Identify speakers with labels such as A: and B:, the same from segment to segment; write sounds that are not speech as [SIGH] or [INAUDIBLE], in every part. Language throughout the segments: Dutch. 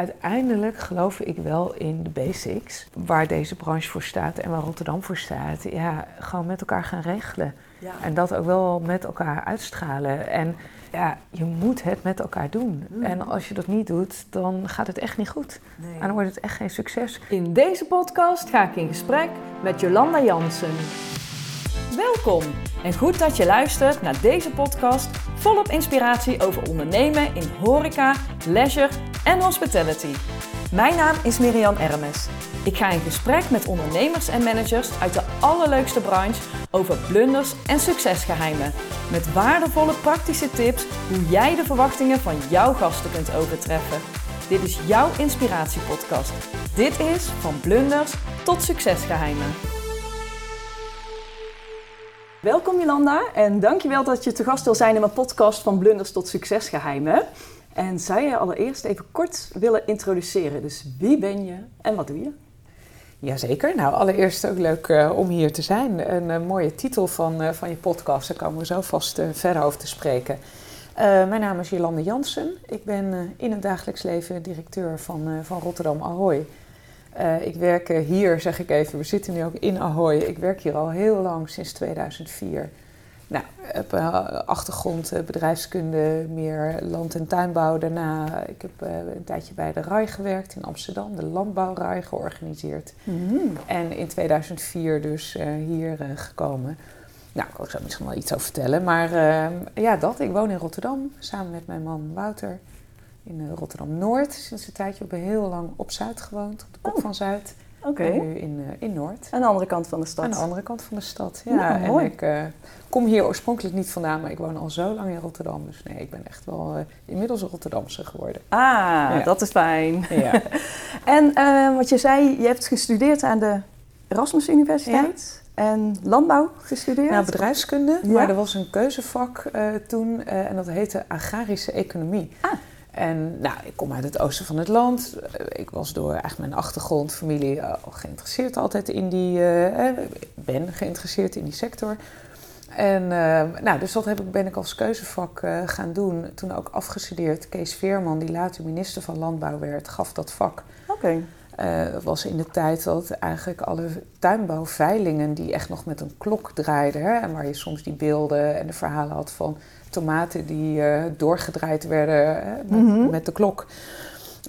A: uiteindelijk geloof ik wel in de basics. Waar deze branche voor staat en waar Rotterdam voor staat. Ja, gewoon met elkaar gaan regelen.
B: Ja.
A: En dat ook wel met elkaar uitstralen. En ja, je moet het met elkaar doen.
B: Mhm.
A: En als je dat niet doet, dan gaat het echt niet goed.
B: Nee.
A: En dan wordt het echt geen succes.
B: In deze podcast ga ik in gesprek met Jolanda Jansen. Welkom en goed dat je luistert naar deze podcast volop inspiratie over ondernemen in horeca, leisure en hospitality. Mijn naam is Miriam Ermes. Ik ga in gesprek met ondernemers en managers uit de allerleukste branche over blunders en succesgeheimen. Met waardevolle praktische tips hoe jij de verwachtingen van jouw gasten kunt overtreffen. Dit is jouw inspiratiepodcast. Dit is van blunders tot succesgeheimen. Welkom Jolanda en dankjewel dat je te gast wil zijn in mijn podcast van blunders tot succesgeheimen. En zou je allereerst even kort willen introduceren? Dus wie ben je en wat doe je?
A: Jazeker. Nou, allereerst ook leuk eh, om hier te zijn. Een eh, mooie titel van, eh, van je podcast. Daar komen we zo vast verder over te spreken. Mijn naam is Jolande Jansen. Ik ben in het dagelijks leven directeur van, van Rotterdam Ahoy. Ik werk hier, zeg ik even, we zitten nu ook in Ahoy. Ik werk hier al heel lang, sinds 2004. Nou, ik heb eh, achtergrond eh, bedrijfskunde, meer land- en tuinbouw. Daarna, ik heb eh, een tijdje bij de RAI gewerkt in Amsterdam, de landbouwRAI georganiseerd. En in 2004 dus hier gekomen. Nou, ik kan zo misschien wel iets over vertellen. Maar eh, ja, dat. Ik woon in Rotterdam samen met mijn man Wouter. In Rotterdam-Noord. Sinds een tijdje heb ik heel lang op Zuid gewoond. Op de kop
B: Oh.
A: van Zuid.
B: Oké,
A: En nu in, eh, in Noord.
B: aan de andere kant van de stad.
A: Aan de andere kant van de stad.
B: Ja,
A: en
B: mooi.
A: ik eh, kom hier oorspronkelijk niet vandaan, maar ik woon al zo lang in Rotterdam. Dus nee, ik ben echt wel eh, inmiddels een Rotterdamse geworden.
B: Ah,
A: Ja.
B: dat is fijn.
A: Ja. [LAUGHS]
B: En wat je zei, je hebt gestudeerd aan de Erasmus Universiteit en landbouw gestudeerd.
A: Nou, bedrijfskunde,
B: Ja.
A: maar er was een keuzevak toen en dat heette agrarische economie.
B: Ah.
A: En nou, ik kom uit het oosten van het land. Eh, Ik was door eigenlijk mijn achtergrond, familie, eh, geïnteresseerd altijd in die... eh, ben geïnteresseerd in die sector. En nou, dus dat heb ik, ben ik als keuzevak gaan doen. Toen ook afgestudeerd. Kees Veerman, die later minister van Landbouw werd, gaf dat vak.
B: Oké.
A: Was in de tijd dat eigenlijk alle tuinbouwveilingen die echt nog met een klok draaiden. Hè, en waar je soms die beelden en de verhalen had van tomaten die eh, doorgedraaid werden hè, met,
B: Mhm.
A: met de klok.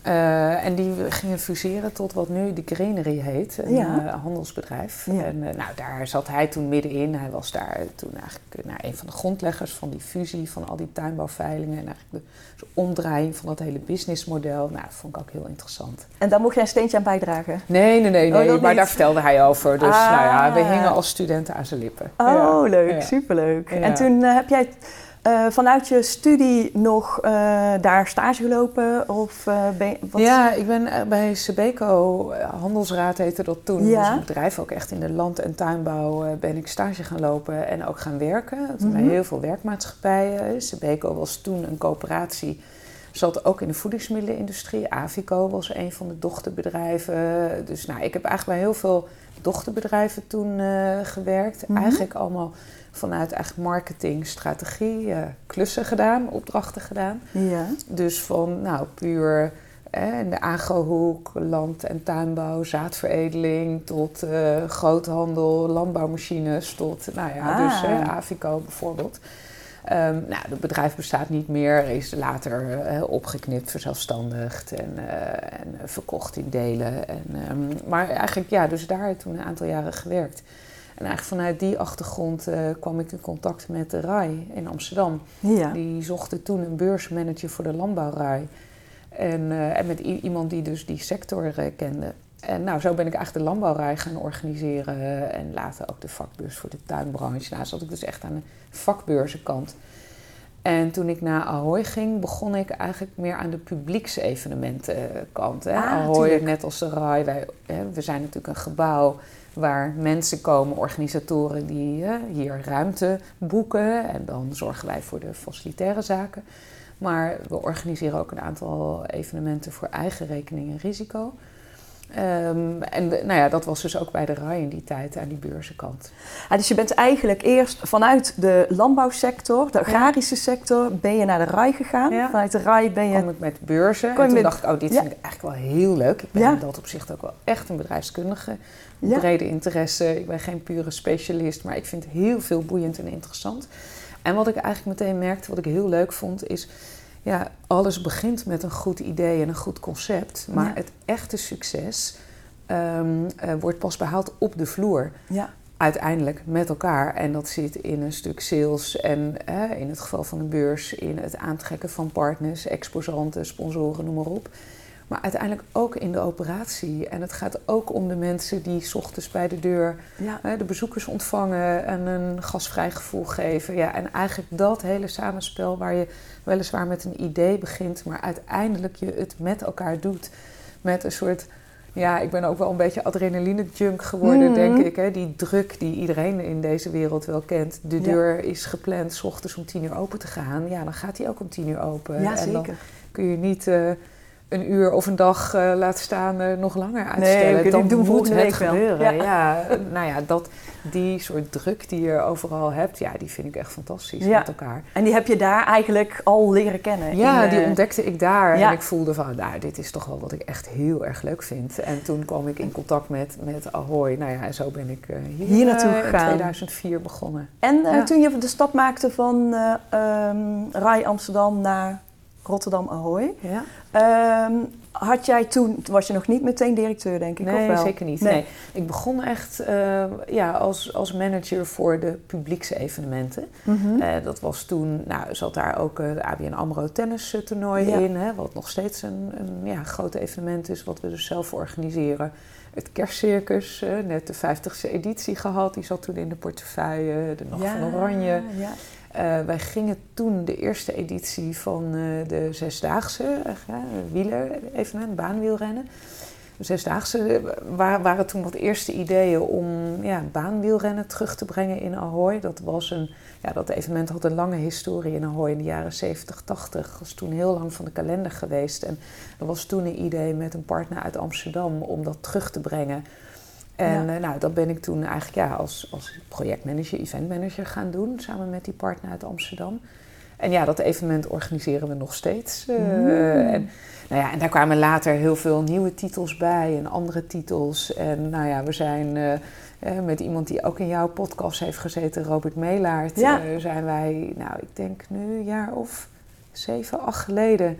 A: Eh, en die gingen fuseren tot wat nu de Greenery heet, een
B: Ja.
A: eh, handelsbedrijf.
B: Ja.
A: En nou, daar zat hij toen middenin. Hij was daar toen eigenlijk eh, nou, een van de grondleggers van die fusie van al die tuinbouwveilingen. En eigenlijk de, omdraaiing van dat hele businessmodel. Nou, dat vond ik ook heel interessant.
B: En daar mocht jij een steentje aan bijdragen?
A: Nee, nee, nee,
B: Oh,
A: nee. maar
B: niet?
A: daar vertelde hij over. Dus
B: Ah.
A: nou ja, we hingen als studenten aan zijn lippen.
B: Oh,
A: Ja.
B: leuk. Superleuk. En toen heb jij eh, vanuit je studie nog eh, daar stage gelopen? Of eh, ben wat?
A: Ja, ik ben bij Sebeco, Handelsraad heette dat toen.
B: Ja.
A: Dat een bedrijf ook echt in de land- en tuinbouw. ben ik stage gaan lopen en ook gaan werken. Toen
B: Mhm.
A: bij heel veel werkmaatschappijen. Sebeco was toen een coöperatie. Zat ook in de voedingsmiddelenindustrie. Avico was een van de dochterbedrijven. Dus nou, ik heb eigenlijk bij heel veel dochterbedrijven toen gewerkt.
B: Mhm.
A: Eigenlijk allemaal vanuit eigenlijk marketing, strategie, eh, klussen gedaan, opdrachten gedaan.
B: Ja.
A: Dus van nou, puur eh, in de agrohoek, land- en tuinbouw, zaadveredeling, tot eh, groothandel, landbouwmachines, tot nou ja,
B: Ah.
A: dus eh, Avico bijvoorbeeld. Ehm, nou, het bedrijf bestaat niet meer, is later opgeknipt, verzelfstandigd en, en verkocht in delen. En, ehm, maar eigenlijk, ja, dus daar toen een aantal jaren gewerkt. En eigenlijk vanuit die achtergrond eh, kwam ik in contact met de RAI in Amsterdam.
B: Ja.
A: Die zochten toen een beursmanager voor de landbouwrij. En, eh, en met iemand die dus die sector eh, kende. En nou, zo ben ik eigenlijk de landbouwrij gaan organiseren. en later ook de vakbeurs voor de tuinbranche. Nou, zat ik dus echt aan de vakbeurzenkant. En toen ik naar Ahoy ging, begon ik eigenlijk meer aan de publieksevenementenkant. Hè.
B: Ah,
A: Ahoy,
B: tuurlijk.
A: net als de RAI, wij, hè, we zijn natuurlijk een gebouw waar mensen komen, organisatoren die hè, hier ruimte boeken. En dan zorgen wij voor de facilitaire zaken. Maar we organiseren ook een aantal evenementen voor eigen rekening en risico. Ehm, en nou ja, dat was dus ook bij de RAI in die tijd aan die beurzenkant.
B: Ah, dus je bent eigenlijk eerst vanuit de landbouwsector, de agrarische sector, ben je naar de RAI gegaan.
A: Ja.
B: Vanuit de RAI ben je...
A: kwam ik met beurzen.
B: Kom
A: En toen
B: met-
A: dacht ik, oh, dit
B: Ja.
A: vind ik eigenlijk wel heel leuk. Ik ben
B: Ja.
A: in dat opzicht ook wel echt een bedrijfskundige.
B: Ja.
A: Brede interesse. Ik ben geen pure specialist, maar ik vind heel veel boeiend en interessant. En wat ik eigenlijk meteen merkte, wat ik heel leuk vond, is... Ja, alles begint met een goed idee en een goed concept. Maar
B: Ja.
A: het echte succes ehm, eh, wordt pas behaald op de vloer.
B: Ja,
A: uiteindelijk met elkaar. En dat zit in een stuk sales en in het geval van een beurs, in het aantrekken van partners, exposanten, sponsoren, noem maar op. Maar uiteindelijk ook in de operatie. En het gaat ook om de mensen die 's ochtends bij de deur
B: ja.
A: eh, de bezoekers ontvangen en een gasvrij gevoel geven. Ja, en eigenlijk dat hele samenspel waar je weliswaar met een idee begint, maar uiteindelijk je het met elkaar doet. Met een soort, ja, ik ben ook wel een beetje adrenaline-junk geworden,
B: Mhm.
A: denk ik. Hè? Die druk die iedereen in deze wereld wel kent. De
B: Ja.
A: deur is gepland 's ochtends om tien uur open te gaan. Ja, dan gaat die ook om tien uur open.
B: ja
A: en dan kun je niet eh, een uur of een dag eh, laten staan eh, nog langer uitstellen.
B: kunnen
A: dan
B: doen
A: moet het gebeuren.
B: Ja.
A: Ja. [LAUGHS] nou ja, dat, die soort druk die je overal hebt, ja, die vind ik echt fantastisch
B: Ja.
A: met elkaar.
B: En die heb je daar eigenlijk al leren kennen?
A: Ja,
B: in,
A: die
B: eh,
A: ontdekte ik daar
B: ja.
A: en ik voelde van, nou, dit is toch wel wat ik echt heel erg leuk vind. En toen kwam ik in contact met, met Ahoy. Nou ja, en zo ben ik hier,
B: Hier naartoe
A: eh, in
B: gegaan.
A: 2004 begonnen.
B: En toen je de stap maakte van eh ehm, RAI Amsterdam naar Rotterdam Ahoy,
A: Ja?
B: ehm, had jij toen, was je nog niet meteen directeur denk ik, of
A: Nee,
B: wel?
A: zeker niet.
B: Nee.
A: Nee. Ik begon echt eh, ja, als, als manager voor de publiekse evenementen.
B: Mhm.
A: Eh, dat was toen, nou, zat daar ook eh, de ABN AMRO tennis eh, toernooi
B: Ja.
A: in. Hè, wat nog steeds een, een ja, groot evenement is, wat we dus zelf organiseren. Het kerstcircus, eh, net de 50ste editie gehad. Die zat toen in de portefeuille, de Nacht van Oranje.
B: Ja.
A: Eh, wij gingen toen de eerste editie van eh, de Zesdaagse, uh, wieler-evenement, baanwielrennen. De Zesdaagse eh, wa- waren toen wat eerste ideeën om ja, baanwielrennen terug te brengen in Ahoy. Dat, was een, ja, dat evenement had een lange historie in Ahoy in de jaren 70, 80. was toen heel lang van de kalender geweest. En er was toen een idee met een partner uit Amsterdam om dat terug te brengen. En
B: Ja.
A: eh, nou, dat ben ik toen eigenlijk ja, als, als projectmanager, eventmanager gaan doen, samen met die partner uit Amsterdam. En ja, dat evenement organiseren we nog steeds.
B: Mm.
A: en, nou ja, en daar kwamen later heel veel nieuwe titels bij en andere titels. En nou ja, we zijn eh, met iemand die ook in jouw podcast heeft gezeten, Robert Meelaert,
B: Ja.
A: zijn wij, nou ik denk nu een jaar of zeven, acht geleden.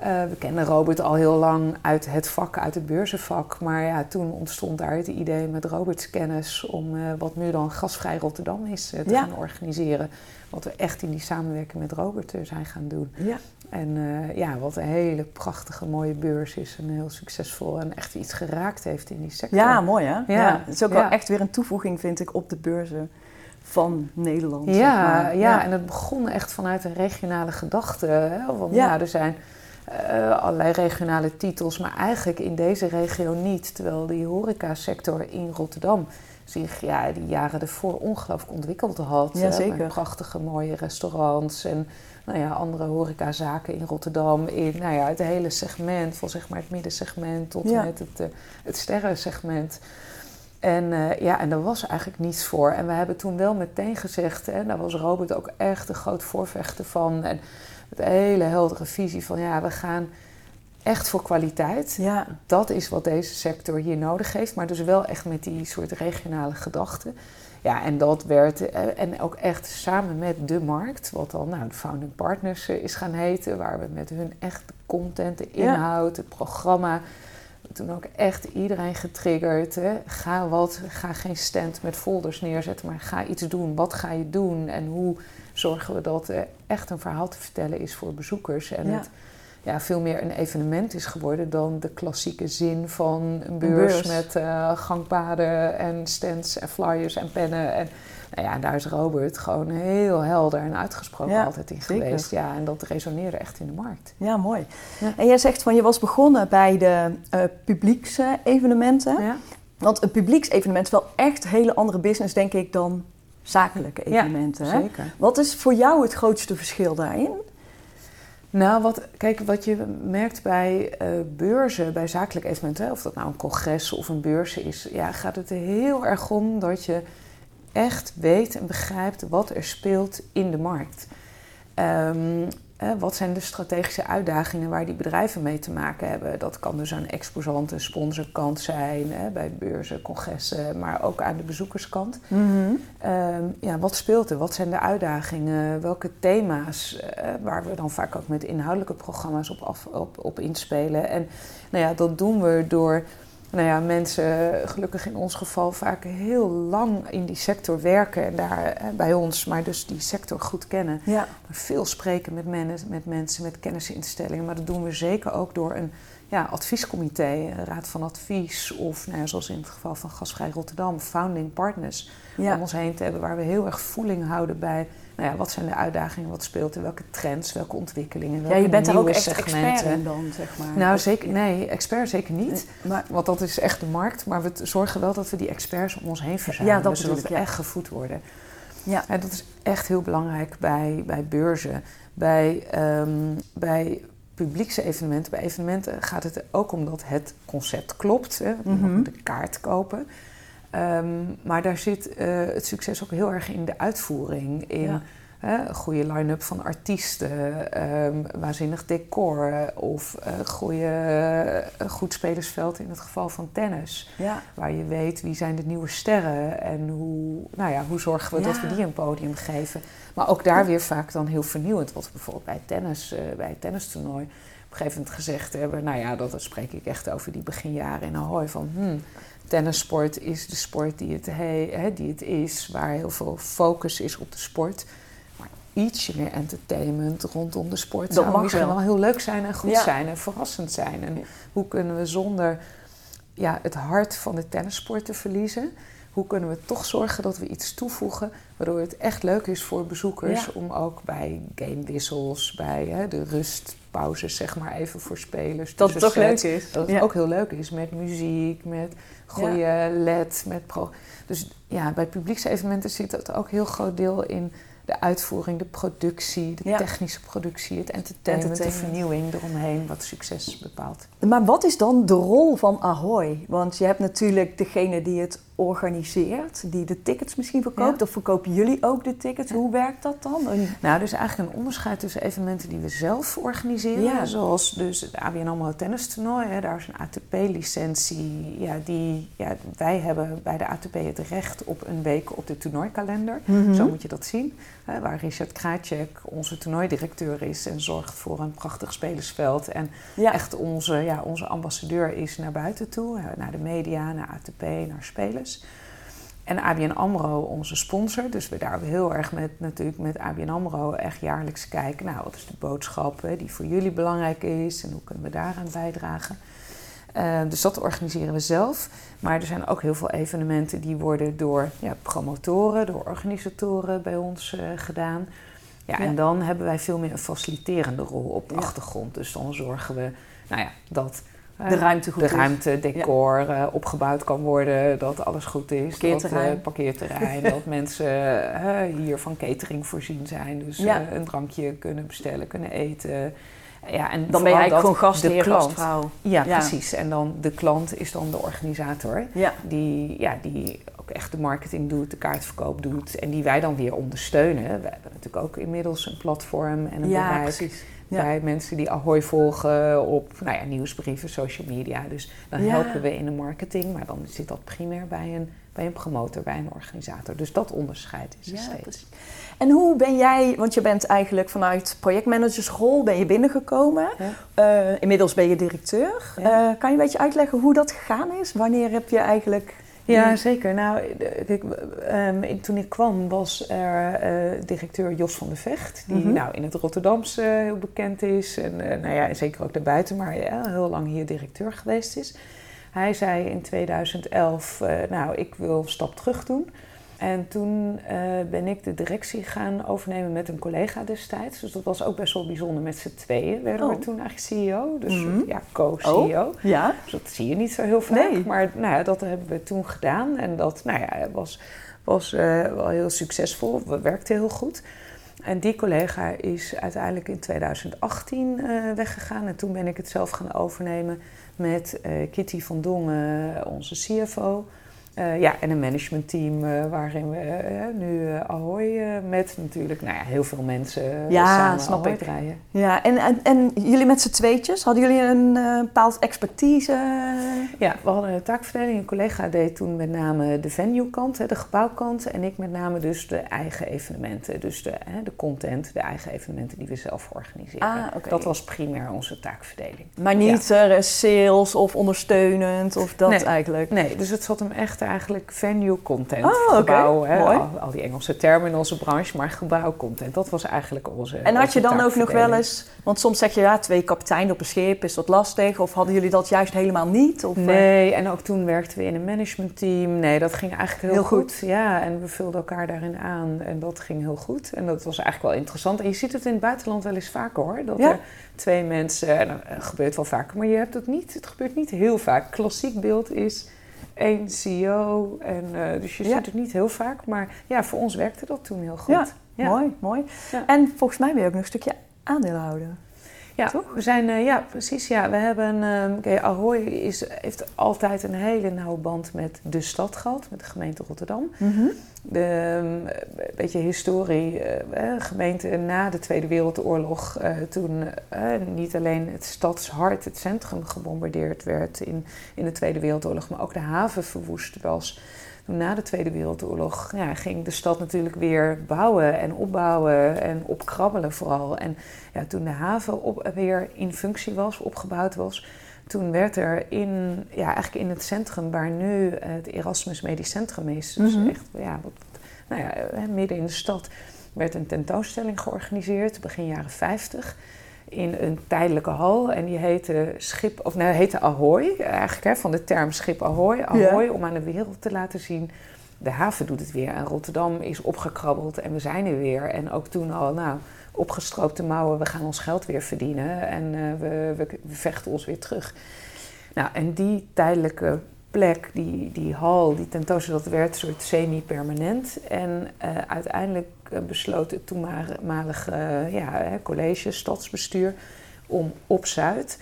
A: Eh, we kennen Robert al heel lang uit het vak, uit het beurzenvak. Maar ja, toen ontstond daar het idee met Roberts kennis om eh, wat nu dan Gasvrij Rotterdam is eh, te
B: Ja.
A: gaan organiseren. Wat we echt in die samenwerking met Robert zijn gaan doen.
B: Ja.
A: En ja, wat een hele prachtige, mooie beurs is. En heel succesvol en echt iets geraakt heeft in die sector.
B: Ja, mooi hè? Ja. Het is ook wel echt weer een toevoeging, vind ik, op de beurzen van Nederland. zeg
A: Ja,
B: maar.
A: ja, en het begon echt vanuit een regionale gedachte. Hè? Want
B: Ja.
A: ja. er zijn eh, allerlei regionale titels, maar eigenlijk in deze regio niet. Terwijl die horecasector in Rotterdam zich ja, die jaren ervoor ongelooflijk ontwikkeld had.
B: Ja, zeker.
A: Met prachtige mooie restaurants en nou ja, andere horecazaken in Rotterdam. In nou ja, het hele segment, van zeg maar het middensegment tot
B: Ja.
A: met het, eh, het sterrensegment. En eh, ja, en daar was eigenlijk niets voor. En we hebben toen wel meteen gezegd, en daar was Robert ook echt een groot voorvechter van. En met een hele heldere visie van ja, we gaan echt voor kwaliteit.
B: Ja,
A: Dat is wat deze sector hier nodig heeft, maar dus wel echt met die soort regionale gedachten. Ja, en dat werd, eh, en ook echt samen met de markt, wat dan nou de Founding Partners eh, is gaan heten, waar we met hun echt de content, de
B: Ja.
A: inhoud, het programma, toen ook echt iedereen getriggerd. Hè. Ga wat, ga geen stand met folders neerzetten, maar ga iets doen. Wat ga je doen en hoe zorgen we dat er echt een verhaal te vertellen is voor bezoekers. En
B: Ja.
A: het ja, veel meer een evenement is geworden dan de klassieke zin van een beurs,
B: beurs.
A: met eh, gangpaden en stands en flyers en pennen. En nou ja, daar is Robert gewoon heel helder en uitgesproken
B: Ja,
A: altijd in
B: zeker.
A: geweest. Ja, en dat resoneerde echt in de markt.
B: ja mooi.
A: Ja.
B: En jij zegt van je was begonnen bij de eh publieksevenementen.
A: Ja.
B: Want een publieksevenement is wel echt een hele andere business, denk ik, dan zakelijke
A: Ja,
B: evenementen. hè?
A: Zeker.
B: Wat is voor jou het grootste verschil daarin?
A: Nou, wat, kijk, wat je merkt bij uh, beurzen, bij zakelijke evenementen, of dat nou een congres of een beurs is, ja, gaat het er heel erg om dat je echt weet en begrijpt wat er speelt in de markt. Um, wat zijn de strategische uitdagingen waar die bedrijven mee te maken hebben? Dat kan dus aan exposante sponsorkant zijn, bij beurzen, congressen, maar ook aan de bezoekerskant.
B: Mhm.
A: Ehm, ja, wat speelt er? Wat zijn de uitdagingen? Welke thema's uh, waar we dan vaak ook met inhoudelijke programma's op, af, op, op inspelen? En nou ja, dat doen we door nou ja, mensen gelukkig in ons geval vaak heel lang in die sector werken en daar bij ons, maar dus die sector goed kennen.
B: Ja.
A: Veel spreken met, men, met mensen, met kennisinstellingen, maar dat doen we zeker ook door een ja, adviescomité, een raad van advies of nou ja, zoals in het geval van Gasvrij Rotterdam, founding partners
B: Ja.
A: om ons heen te hebben waar we heel erg voeling houden bij nou ja, wat zijn de uitdagingen, wat speelt er, welke trends, welke ontwikkelingen, welke
B: Ja, je bent daar ook echt expert
A: segmenten.
B: in dan, zeg maar.
A: Nou, zeker, nee, expert zeker niet.
B: Maar,
A: Want dat is echt de markt. Maar we zorgen wel dat we die experts om ons heen verzamelen.
B: Ja, dat
A: zodat we
B: ja.
A: echt gevoed worden.
B: ja.
A: Ja, dat is echt heel belangrijk bij, bij beurzen. Bij, ehm, bij publiekse evenementen, bij evenementen gaat het ook om dat het concept klopt. Hè. We
B: Mhm.
A: de kaart kopen. Ehm, maar daar zit eh, het succes ook heel erg in de uitvoering. In
B: Ja.
A: Een goede line-up van artiesten, ehm, waanzinnig decor of eh, goede, eh, goed spelersveld in het geval van tennis.
B: ja.
A: Waar je weet wie zijn de nieuwe sterren en hoe, nou ja, hoe zorgen we dat we die een podium geven. Maar ook daar weer vaak dan heel vernieuwend. Wat we bijvoorbeeld bij, tennis, eh, bij het tennistoernooi op een gegeven moment gezegd hebben. Nou ja, dat, dat spreek ik echt over die beginjaren in Ahoy. Van hmm, tennissport is de sport die het, he, die het is. Waar heel veel focus is op de sport. Ietsje meer entertainment rondom de sport
B: Dat
A: zou
B: mag
A: misschien
B: wel.
A: wel heel leuk zijn en goed
B: Ja.
A: zijn en verrassend zijn. En hoe kunnen we zonder ja, het hart van de tennissport te verliezen. Hoe kunnen we toch zorgen dat we iets toevoegen waardoor het echt leuk is voor bezoekers
B: Ja.
A: om ook bij gamewissels, bij hè, de rustpauzes zeg maar even voor spelers.
B: Dat het toch leuk is.
A: Dat het
B: Ja.
A: ook heel leuk is met muziek, met goede led, met pro. Dus ja, bij publiekse evenementen zit het ook heel groot deel in de uitvoering, de productie, de
B: Ja.
A: technische productie, het entertainment, de
B: Entertainment.
A: vernieuwing eromheen, wat succes bepaalt.
B: Maar wat is dan de rol van Ahoy? Want je hebt natuurlijk degene die het organiseert, die de tickets misschien verkoopt.
A: Ja.
B: Of verkopen jullie ook de tickets? Hoe werkt dat dan?
A: Nou, er is eigenlijk een onderscheid tussen evenementen die we zelf organiseren.
B: Ja.
A: Zoals dus het ABN AMRO tennistoernooi. Hè, daar is een ATP-licentie. Ja, die, ja, wij hebben bij de ATP het recht op een week op de toernooikalender.
B: Mhm.
A: Zo moet je dat zien. Hè, waar Richard Krajcek onze toernooidirecteur is en zorgt voor een prachtig spelersveld. En echt onze, ja, onze ambassadeur is naar buiten toe. Naar de media, naar ATP, naar spelers. En ABN AMRO, onze sponsor. Dus we daar heel erg met, natuurlijk met ABN AMRO echt jaarlijks kijken. Nou, wat is de boodschap hè, die voor jullie belangrijk is en hoe kunnen we daaraan bijdragen? Eh, dus dat organiseren we zelf. Maar er zijn ook heel veel evenementen die worden door ja, promotoren, door organisatoren bij ons eh, gedaan. Ja,
B: Ja.
A: En dan hebben wij veel meer een faciliterende rol op de
B: Ja.
A: achtergrond. Dus dan zorgen we nou ja, dat
B: De ruimte goed
A: de
B: is.
A: ruimte, decor eh, opgebouwd kan worden, dat alles goed is.
B: Parkeerterrein.
A: Dat, eh, parkeerterrein, dat [LAUGHS] mensen eh, hier van catering voorzien zijn. Dus
B: Ja.
A: eh, een drankje kunnen bestellen, kunnen eten. Ja, en
B: Dan ben
A: dat
B: gewoon gastheer,
A: klant.
B: gastvrouw.
A: Ja,
B: Ja.
A: precies. En dan de klant is dan de organisator. Die, ja, die ook echt de marketing doet, de kaartverkoop doet. En die wij dan weer ondersteunen. We hebben natuurlijk ook inmiddels een platform en een
B: Ja,
A: bereik
B: precies. Ja.
A: bij mensen die Ahoy volgen op nou ja, nieuwsbrieven, social media. Dus dan
B: Ja.
A: helpen we in de marketing, maar dan zit dat primair bij een, bij een promotor, bij een organisator. Dus dat onderscheid is er
B: Ja,
A: steeds.
B: precies. En hoe ben jij, want je bent eigenlijk vanuit projectmanagersrol ben je binnengekomen. Eh, inmiddels ben je directeur. Eh, kan je een beetje uitleggen hoe dat gegaan is? Wanneer heb je eigenlijk...
A: Ja, zeker. Nou, de- kijk, ehm, toen ik kwam was er eh, directeur Jos van der Vecht, die
B: Mhm.
A: nou, in het Rotterdamse heel bekend is. En eh, nou ja, en zeker ook daarbuiten, maar ja, heel lang hier directeur geweest is. Hij zei in 2011, eh, nou, ik wil een stap terug doen. En toen eh, ben ik de directie gaan overnemen met een collega destijds. Dus dat was ook best wel bijzonder. Met z'n tweeën werden we
B: Oh.
A: toen eigenlijk CEO. Dus
B: Mhm.
A: ja, co-CEO.
B: Ja.
A: Dus dat zie je niet zo heel vaak.
B: Nee.
A: Maar nou ja, dat hebben we toen gedaan. En dat nou ja, was, was eh, wel heel succesvol. We werkten heel goed. En die collega is uiteindelijk in 2018 uh, weggegaan. En toen ben ik het zelf gaan overnemen met Kitty van Dongen, onze CFO. Uh, ja, en een managementteam uh, waarin we uh, nu Ahoy met natuurlijk nou ja, heel veel mensen
B: ja,
A: samen
B: snap
A: Ahoy
B: ik.
A: draaien.
B: Ja, en, en, en jullie met z'n tweetjes, hadden jullie een bepaald expertise?
A: Ja, we hadden een taakverdeling. Een collega deed toen met name de venue-kant, de gebouwkant. En ik met name dus de eigen evenementen. Dus de, de content, de eigen evenementen die we zelf organiseren.
B: Ah, okay.
A: Dat was primair onze taakverdeling.
B: Maar niet ja. sales of ondersteunend of dat
A: nee,
B: eigenlijk?
A: Nee, dus het zat hem echt eigenlijk venue content.
B: Oh, okay.
A: gebouw, hè, al, al, die Engelse termen in onze branche, maar gebouwcontent. Dat was eigenlijk onze.
B: En had
A: onze
B: je dan ook nog wel eens, want soms zeg je ja, twee kapiteinen op een schip is dat lastig, of hadden jullie dat juist helemaal niet? Of,
A: Nee, en ook toen werkten we in een managementteam. Nee, dat ging eigenlijk heel,
B: Heel goed.
A: Ja, en we vulden elkaar daarin aan en dat ging heel goed. En dat was eigenlijk wel interessant. En je ziet het in het buitenland wel eens vaker hoor. Dat
B: Ja.
A: er twee mensen, en dat gebeurt wel vaker, maar je hebt het niet. Het gebeurt niet heel vaak. Klassiek beeld is één CEO. En, eh, dus je
B: Ja.
A: ziet het niet heel vaak. Maar ja, voor ons werkte dat toen heel goed.
B: Ja, mooi, mooi. En volgens mij ben je ook nog een stukje aandeelhouder.
A: Ja,
B: Toch?
A: we zijn, eh, ja, precies. Ja. We hebben, ehm Ahoy is, heeft altijd een hele nauwe band met de stad gehad, met de gemeente Rotterdam. De, ehm, een beetje historie, eh, gemeente na de Tweede Wereldoorlog, eh, toen niet alleen het stadshart, het centrum gebombardeerd werd in, in de Tweede Wereldoorlog, maar ook de haven verwoest was. Na de Tweede Wereldoorlog ja, ging de stad natuurlijk weer bouwen en opbouwen en opkrabbelen vooral. En ja, toen de haven op, weer in functie was, opgebouwd was, toen werd er in, ja, eigenlijk in het centrum waar nu het Erasmus Medisch Centrum is, dus
B: Mhm.
A: echt ja, wat, nou ja, eh, midden in de stad, werd een tentoonstelling georganiseerd, begin jaren 50 in een tijdelijke hal. En die heette Schip, of nee, heette Ahoy, eigenlijk hè, van de term Schip Ahoy. Ahoy, om aan de wereld te laten zien. De haven doet het weer en Rotterdam is opgekrabbeld en we zijn er weer. En ook toen al, nou, opgestroopte mouwen, we gaan ons geld weer verdienen en eh, we, we, we vechten ons weer terug. Nou, en die tijdelijke plek, die, die hal, die tentoonstelling, dat werd een soort semi-permanent. En eh, uiteindelijk besloot het toenmalige eh, ja, college, stadsbestuur, om op Zuid,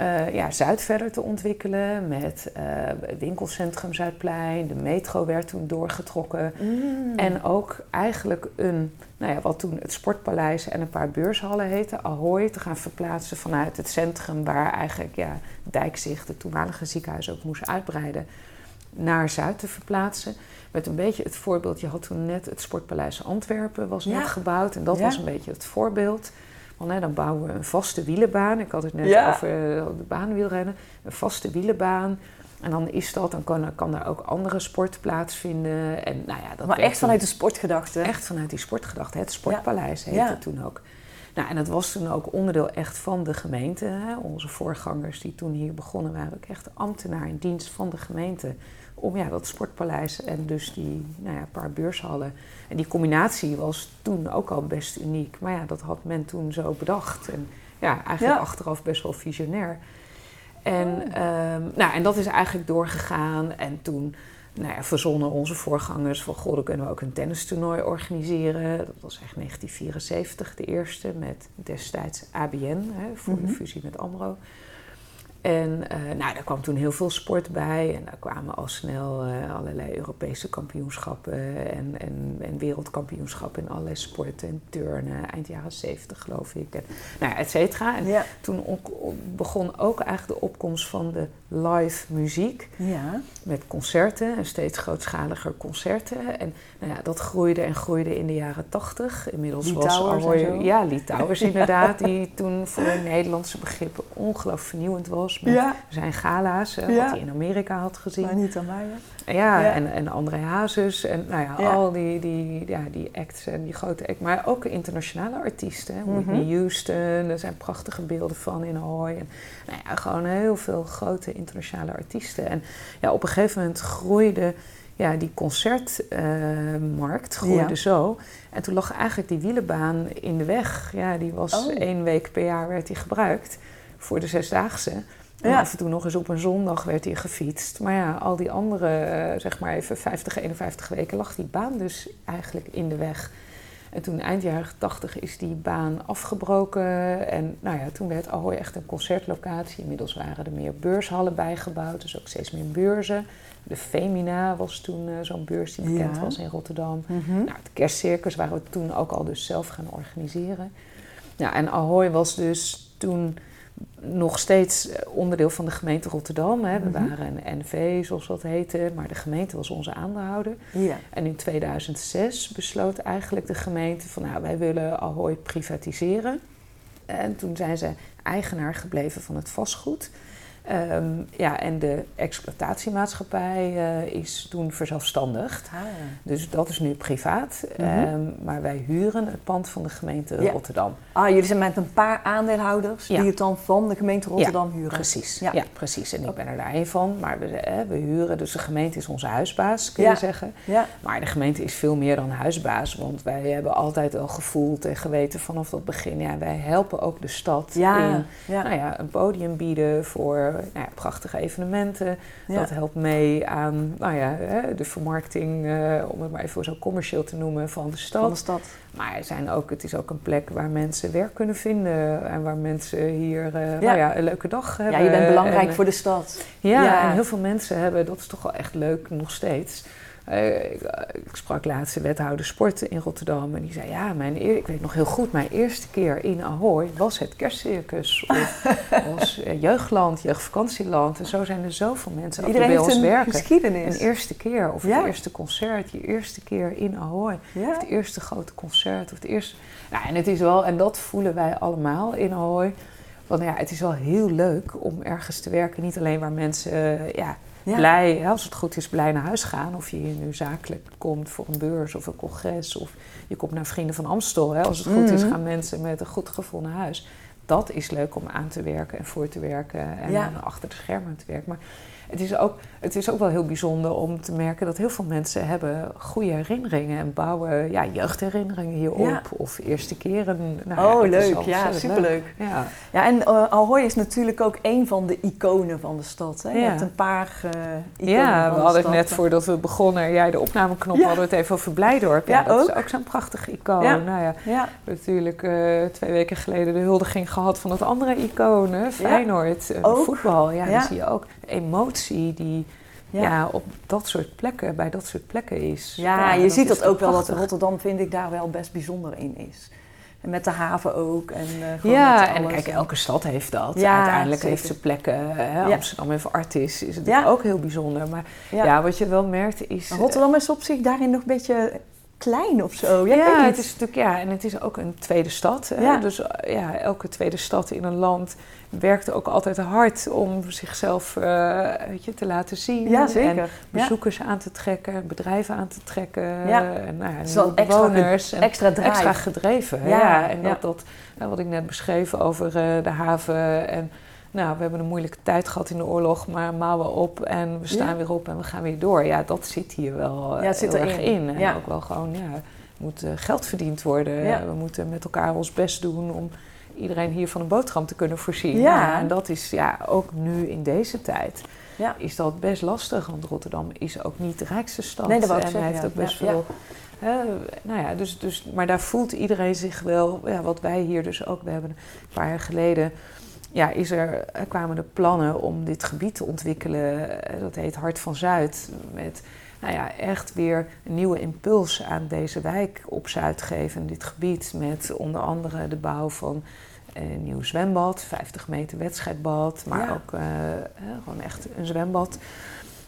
A: eh, ja, Zuid verder te ontwikkelen met eh, het winkelcentrum Zuidplein. De metro werd toen doorgetrokken.
B: Mm.
A: En ook eigenlijk een, nou ja, wat toen het Sportpaleis en een paar beurshallen heette, Ahoy, te gaan verplaatsen vanuit het centrum waar eigenlijk ja, Dijkzicht, het toenmalige ziekenhuis, ook moest uitbreiden, naar Zuid te verplaatsen. Met een beetje het voorbeeld, je had toen net het Sportpaleis Antwerpen was
B: Ja.
A: net gebouwd en dat
B: Ja.
A: was een beetje het voorbeeld. Want hè, dan bouwen we een vaste wielenbaan. Ik had het net
B: Ja.
A: over eh, de baanwielrennen. Een vaste wielenbaan. En dan is dat, dan kan, kan daar ook andere sport plaatsvinden. En, nou ja, dat
B: maar echt vanuit de sportgedachte.
A: Echt vanuit die sportgedachte. Het Sportpaleis heette het toen ook. Nou, en dat was toen ook onderdeel echt van de gemeente. Hè. Onze voorgangers die toen hier begonnen waren ook echt ambtenaar in dienst van de gemeente. Om ja, dat sportpaleis en dus die nou ja, paar beurshallen. En die combinatie was toen ook al best uniek. Maar ja, dat had men toen zo bedacht. En ja, eigenlijk
B: Ja.
A: achteraf best wel visionair. En, ehm, nou, en dat is eigenlijk doorgegaan. En toen nou ja, verzonnen onze voorgangers van... goh, dan kunnen we ook een tennistoernooi organiseren. Dat was echt 1974 de eerste met destijds ABN... Hè, voor
B: Mhm.
A: de fusie met AMRO. En eh, nou, daar kwam toen heel veel sport bij. En daar kwamen al snel eh, allerlei Europese kampioenschappen... En, en, en wereldkampioenschappen in allerlei sporten en turnen. Eind jaren 70 geloof ik. En, nou ja, et cetera. En
B: Ja.
A: toen begon ook eigenlijk de opkomst van de live muziek.
B: ja.
A: Met concerten en steeds grootschaliger concerten. En nou ja, dat groeide en groeide in de jaren tachtig. Inmiddels
B: Lee
A: was Ahoy-. Ja, Lee Towers [LAUGHS] inderdaad. die toen voor Nederlandse begrippen ongelooflijk vernieuwend was. Met
B: Ja.
A: zijn gala's, wat hij in Amerika had gezien.
B: Maar niet aan mij. hè?
A: Ja,
B: Ja.
A: En, en André Hazes en nou ja,
B: Ja.
A: al die, die, ja, die acts en die grote acts. Maar ook internationale artiesten. hè.
B: Mhm.
A: Whitney Houston, er zijn prachtige beelden van in Ahoy. En, nou ja, gewoon heel veel grote internationale artiesten. En ja, op een gegeven moment groeide ja, die concertmarkt groeide
B: Ja.
A: zo. En toen lag eigenlijk die wielenbaan in de weg. Ja, die was
B: Oh.
A: één week per jaar werd die gebruikt voor de zesdaagse. En
B: Ja.
A: af en toe nog eens op een zondag werd hij gefietst. Maar ja, al die andere, eh, zeg maar even 50, 51 weken, lag die baan dus eigenlijk in de weg. En toen eind jaren 80 is die baan afgebroken. En nou ja, toen werd Ahoy echt een concertlocatie. Inmiddels waren er meer beurshallen bijgebouwd, dus ook steeds meer beurzen. De Femina was toen uh, zo'n beurs die bekend
B: Ja.
A: was in Rotterdam.
B: Mhm.
A: Nou, het kerstcircus waren we toen ook al dus zelf gaan organiseren. Ja, en Ahoy was dus toen nog steeds eh, onderdeel van de gemeente Rotterdam. Hè. We
B: Mhm.
A: waren een NV, zoals dat heette, maar de gemeente was onze aandeelhouder.
B: Ja.
A: En in 2006 besloot eigenlijk de gemeente van nou, wij willen Ahoy privatiseren. En toen zijn ze eigenaar gebleven van het vastgoed. Ehm, ja, en de exploitatiemaatschappij eh, is toen verzelfstandigd.
B: Ah.
A: Dus dat is nu privaat.
B: Mhm.
A: Ehm, maar wij huren het pand van de gemeente
B: Ja.
A: Rotterdam.
B: Ah, jullie zijn met een paar aandeelhouders
A: Ja.
B: die het dan van de gemeente Rotterdam huren.
A: Precies,
B: Ja.
A: precies. En ik ben er daar één van. Maar we, eh, we huren, dus de gemeente is onze huisbaas, kun je zeggen. Maar de gemeente is veel meer dan huisbaas. Want wij hebben altijd al gevoeld en geweten vanaf dat begin... Ja, wij helpen ook de stad in
B: Ja.
A: nou ja, een podium bieden voor nou ja, prachtige evenementen.
B: Ja.
A: Dat helpt mee aan nou ja, de vermarkting, eh, om het maar even zo commercieel te noemen, van de stad.
B: Van de stad.
A: Maar er zijn ook, het is ook een plek waar mensen werk kunnen vinden en waar mensen hier eh, Nou ja, een leuke dag hebben.
B: Ja, je bent belangrijk
A: En,
B: voor de stad.
A: ja,
B: Ja.
A: en heel veel mensen hebben, dat is toch wel echt leuk nog steeds. Eh, ik, ik sprak laatst de wethouder sport in Rotterdam en die zei: Ja, mijn eer, ik weet nog heel goed, mijn eerste keer in Ahoy was het kerstcircus. Of [LAUGHS] was eh, jeugdland, jeugdvakantieland. En zo zijn er zoveel mensen die bij ons
B: een
A: werken.
B: geschiedenis.
A: Een eerste keer, of
B: Ja.
A: het eerste concert, je eerste keer in Ahoy.
B: ja.
A: Of het eerste grote concert. Of het eerste... Nou, en het is wel, en dat voelen wij allemaal in Ahoy. Want ja, het is wel heel leuk om ergens te werken. Niet alleen waar mensen eh, ja,
B: Ja.
A: blij, als het goed is, blij naar huis gaan. Of je hier nu zakelijk komt voor een beurs of een congres. Of je komt naar Vrienden van Amstel. Hè. Als het goed is,
B: Mhm.
A: gaan mensen met een goed gevoel naar huis. Dat is leuk om aan te werken en voor te werken. En
B: Ja.
A: achter de schermen te werken. Maar het is, ook, het is ook wel heel bijzonder om te merken dat heel veel mensen hebben goede herinneringen en bouwen ja, jeugdherinneringen hierop.
B: Ja.
A: Of eerste keren. Nou,
B: oh, leuk. Ja, superleuk.
A: Ja.
B: Ja, en eh, Ahoy is natuurlijk ook een van de iconen van de stad. Hè? Je
A: Ja.
B: hebt een paar eh iconen
A: Ja,
B: van
A: we
B: de
A: hadden het net voordat we begonnen, jij de opnameknop, hadden we het even over Blijdorp. Ja, dat is
B: ook.
A: ook zo'n prachtig icoon.
B: Ja.
A: Nou ja, natuurlijk eh, twee weken geleden de huldiging gehad van het andere icoon, Feyenoord. eh,
B: Ook.
A: voetbal, ja, dan zie je ook de emotie die
B: ja.
A: ja. op dat soort plekken, bij dat soort plekken is.
B: Ja, je
A: dat
B: ziet dat ook wel, dat. Rotterdam vind ik daar wel best bijzonder in is. En met de haven ook. En, eh,
A: Ja, en kijk, elke stad heeft dat.
B: Ja,
A: Uiteindelijk
B: zeker.
A: heeft ze plekken. Hè?
B: Ja.
A: Amsterdam heeft Artis, is het
B: Ja.
A: ook heel bijzonder. Maar
B: Ja.
A: wat je wel merkt is...
B: Rotterdam is op zich daarin nog een beetje klein of zo. Ja,
A: het is natuurlijk, ja, en het is ook een tweede stad. Hè?
B: Ja.
A: Dus ja, elke tweede stad in een land werkt ook altijd hard om zichzelf eh, weet je, te laten zien.
B: Ja,
A: En
B: zeker. Ja.
A: bezoekers aan te trekken, bedrijven aan te trekken.
B: Ja.
A: En, nou
B: extra
A: bewoners. En
B: Extra drive.
A: extra gedreven.
B: Ja,
A: Ja, en dat, dat ja, wat ik net beschreef over eh, de haven. En nou, we hebben een moeilijke tijd gehad in de oorlog, maar mouwen op en we staan
B: Ja.
A: weer op en we gaan weer door. Ja, dat zit hier wel eh,
B: Ja, het zit
A: heel erg in. En
B: Ja.
A: ook wel gewoon, ja, er moet eh, geld verdiend worden.
B: Ja.
A: We moeten met elkaar ons best doen om iedereen hier van een boterham te kunnen voorzien.
B: Ja.
A: En dat is ja, ook nu in deze tijd
B: Ja.
A: is dat best lastig. Want Rotterdam is ook niet de rijkste stad.
B: Nee, dat
A: en
B: zeggen,
A: heeft ook best veel... nou ja, dus, dus, maar daar voelt iedereen zich wel... Ja, wat wij hier dus ook... We hebben een paar jaar geleden... Ja, is er, kwamen de plannen om dit gebied te ontwikkelen. eh, Dat heet Hart van Zuid. Met nou ja, echt weer een nieuwe impuls aan deze wijk op Zuid geven. Dit gebied met onder andere de bouw van een nieuw zwembad, 50 meter wedstrijdbad, maar
B: Ja.
A: ook eh, eh, gewoon echt een zwembad,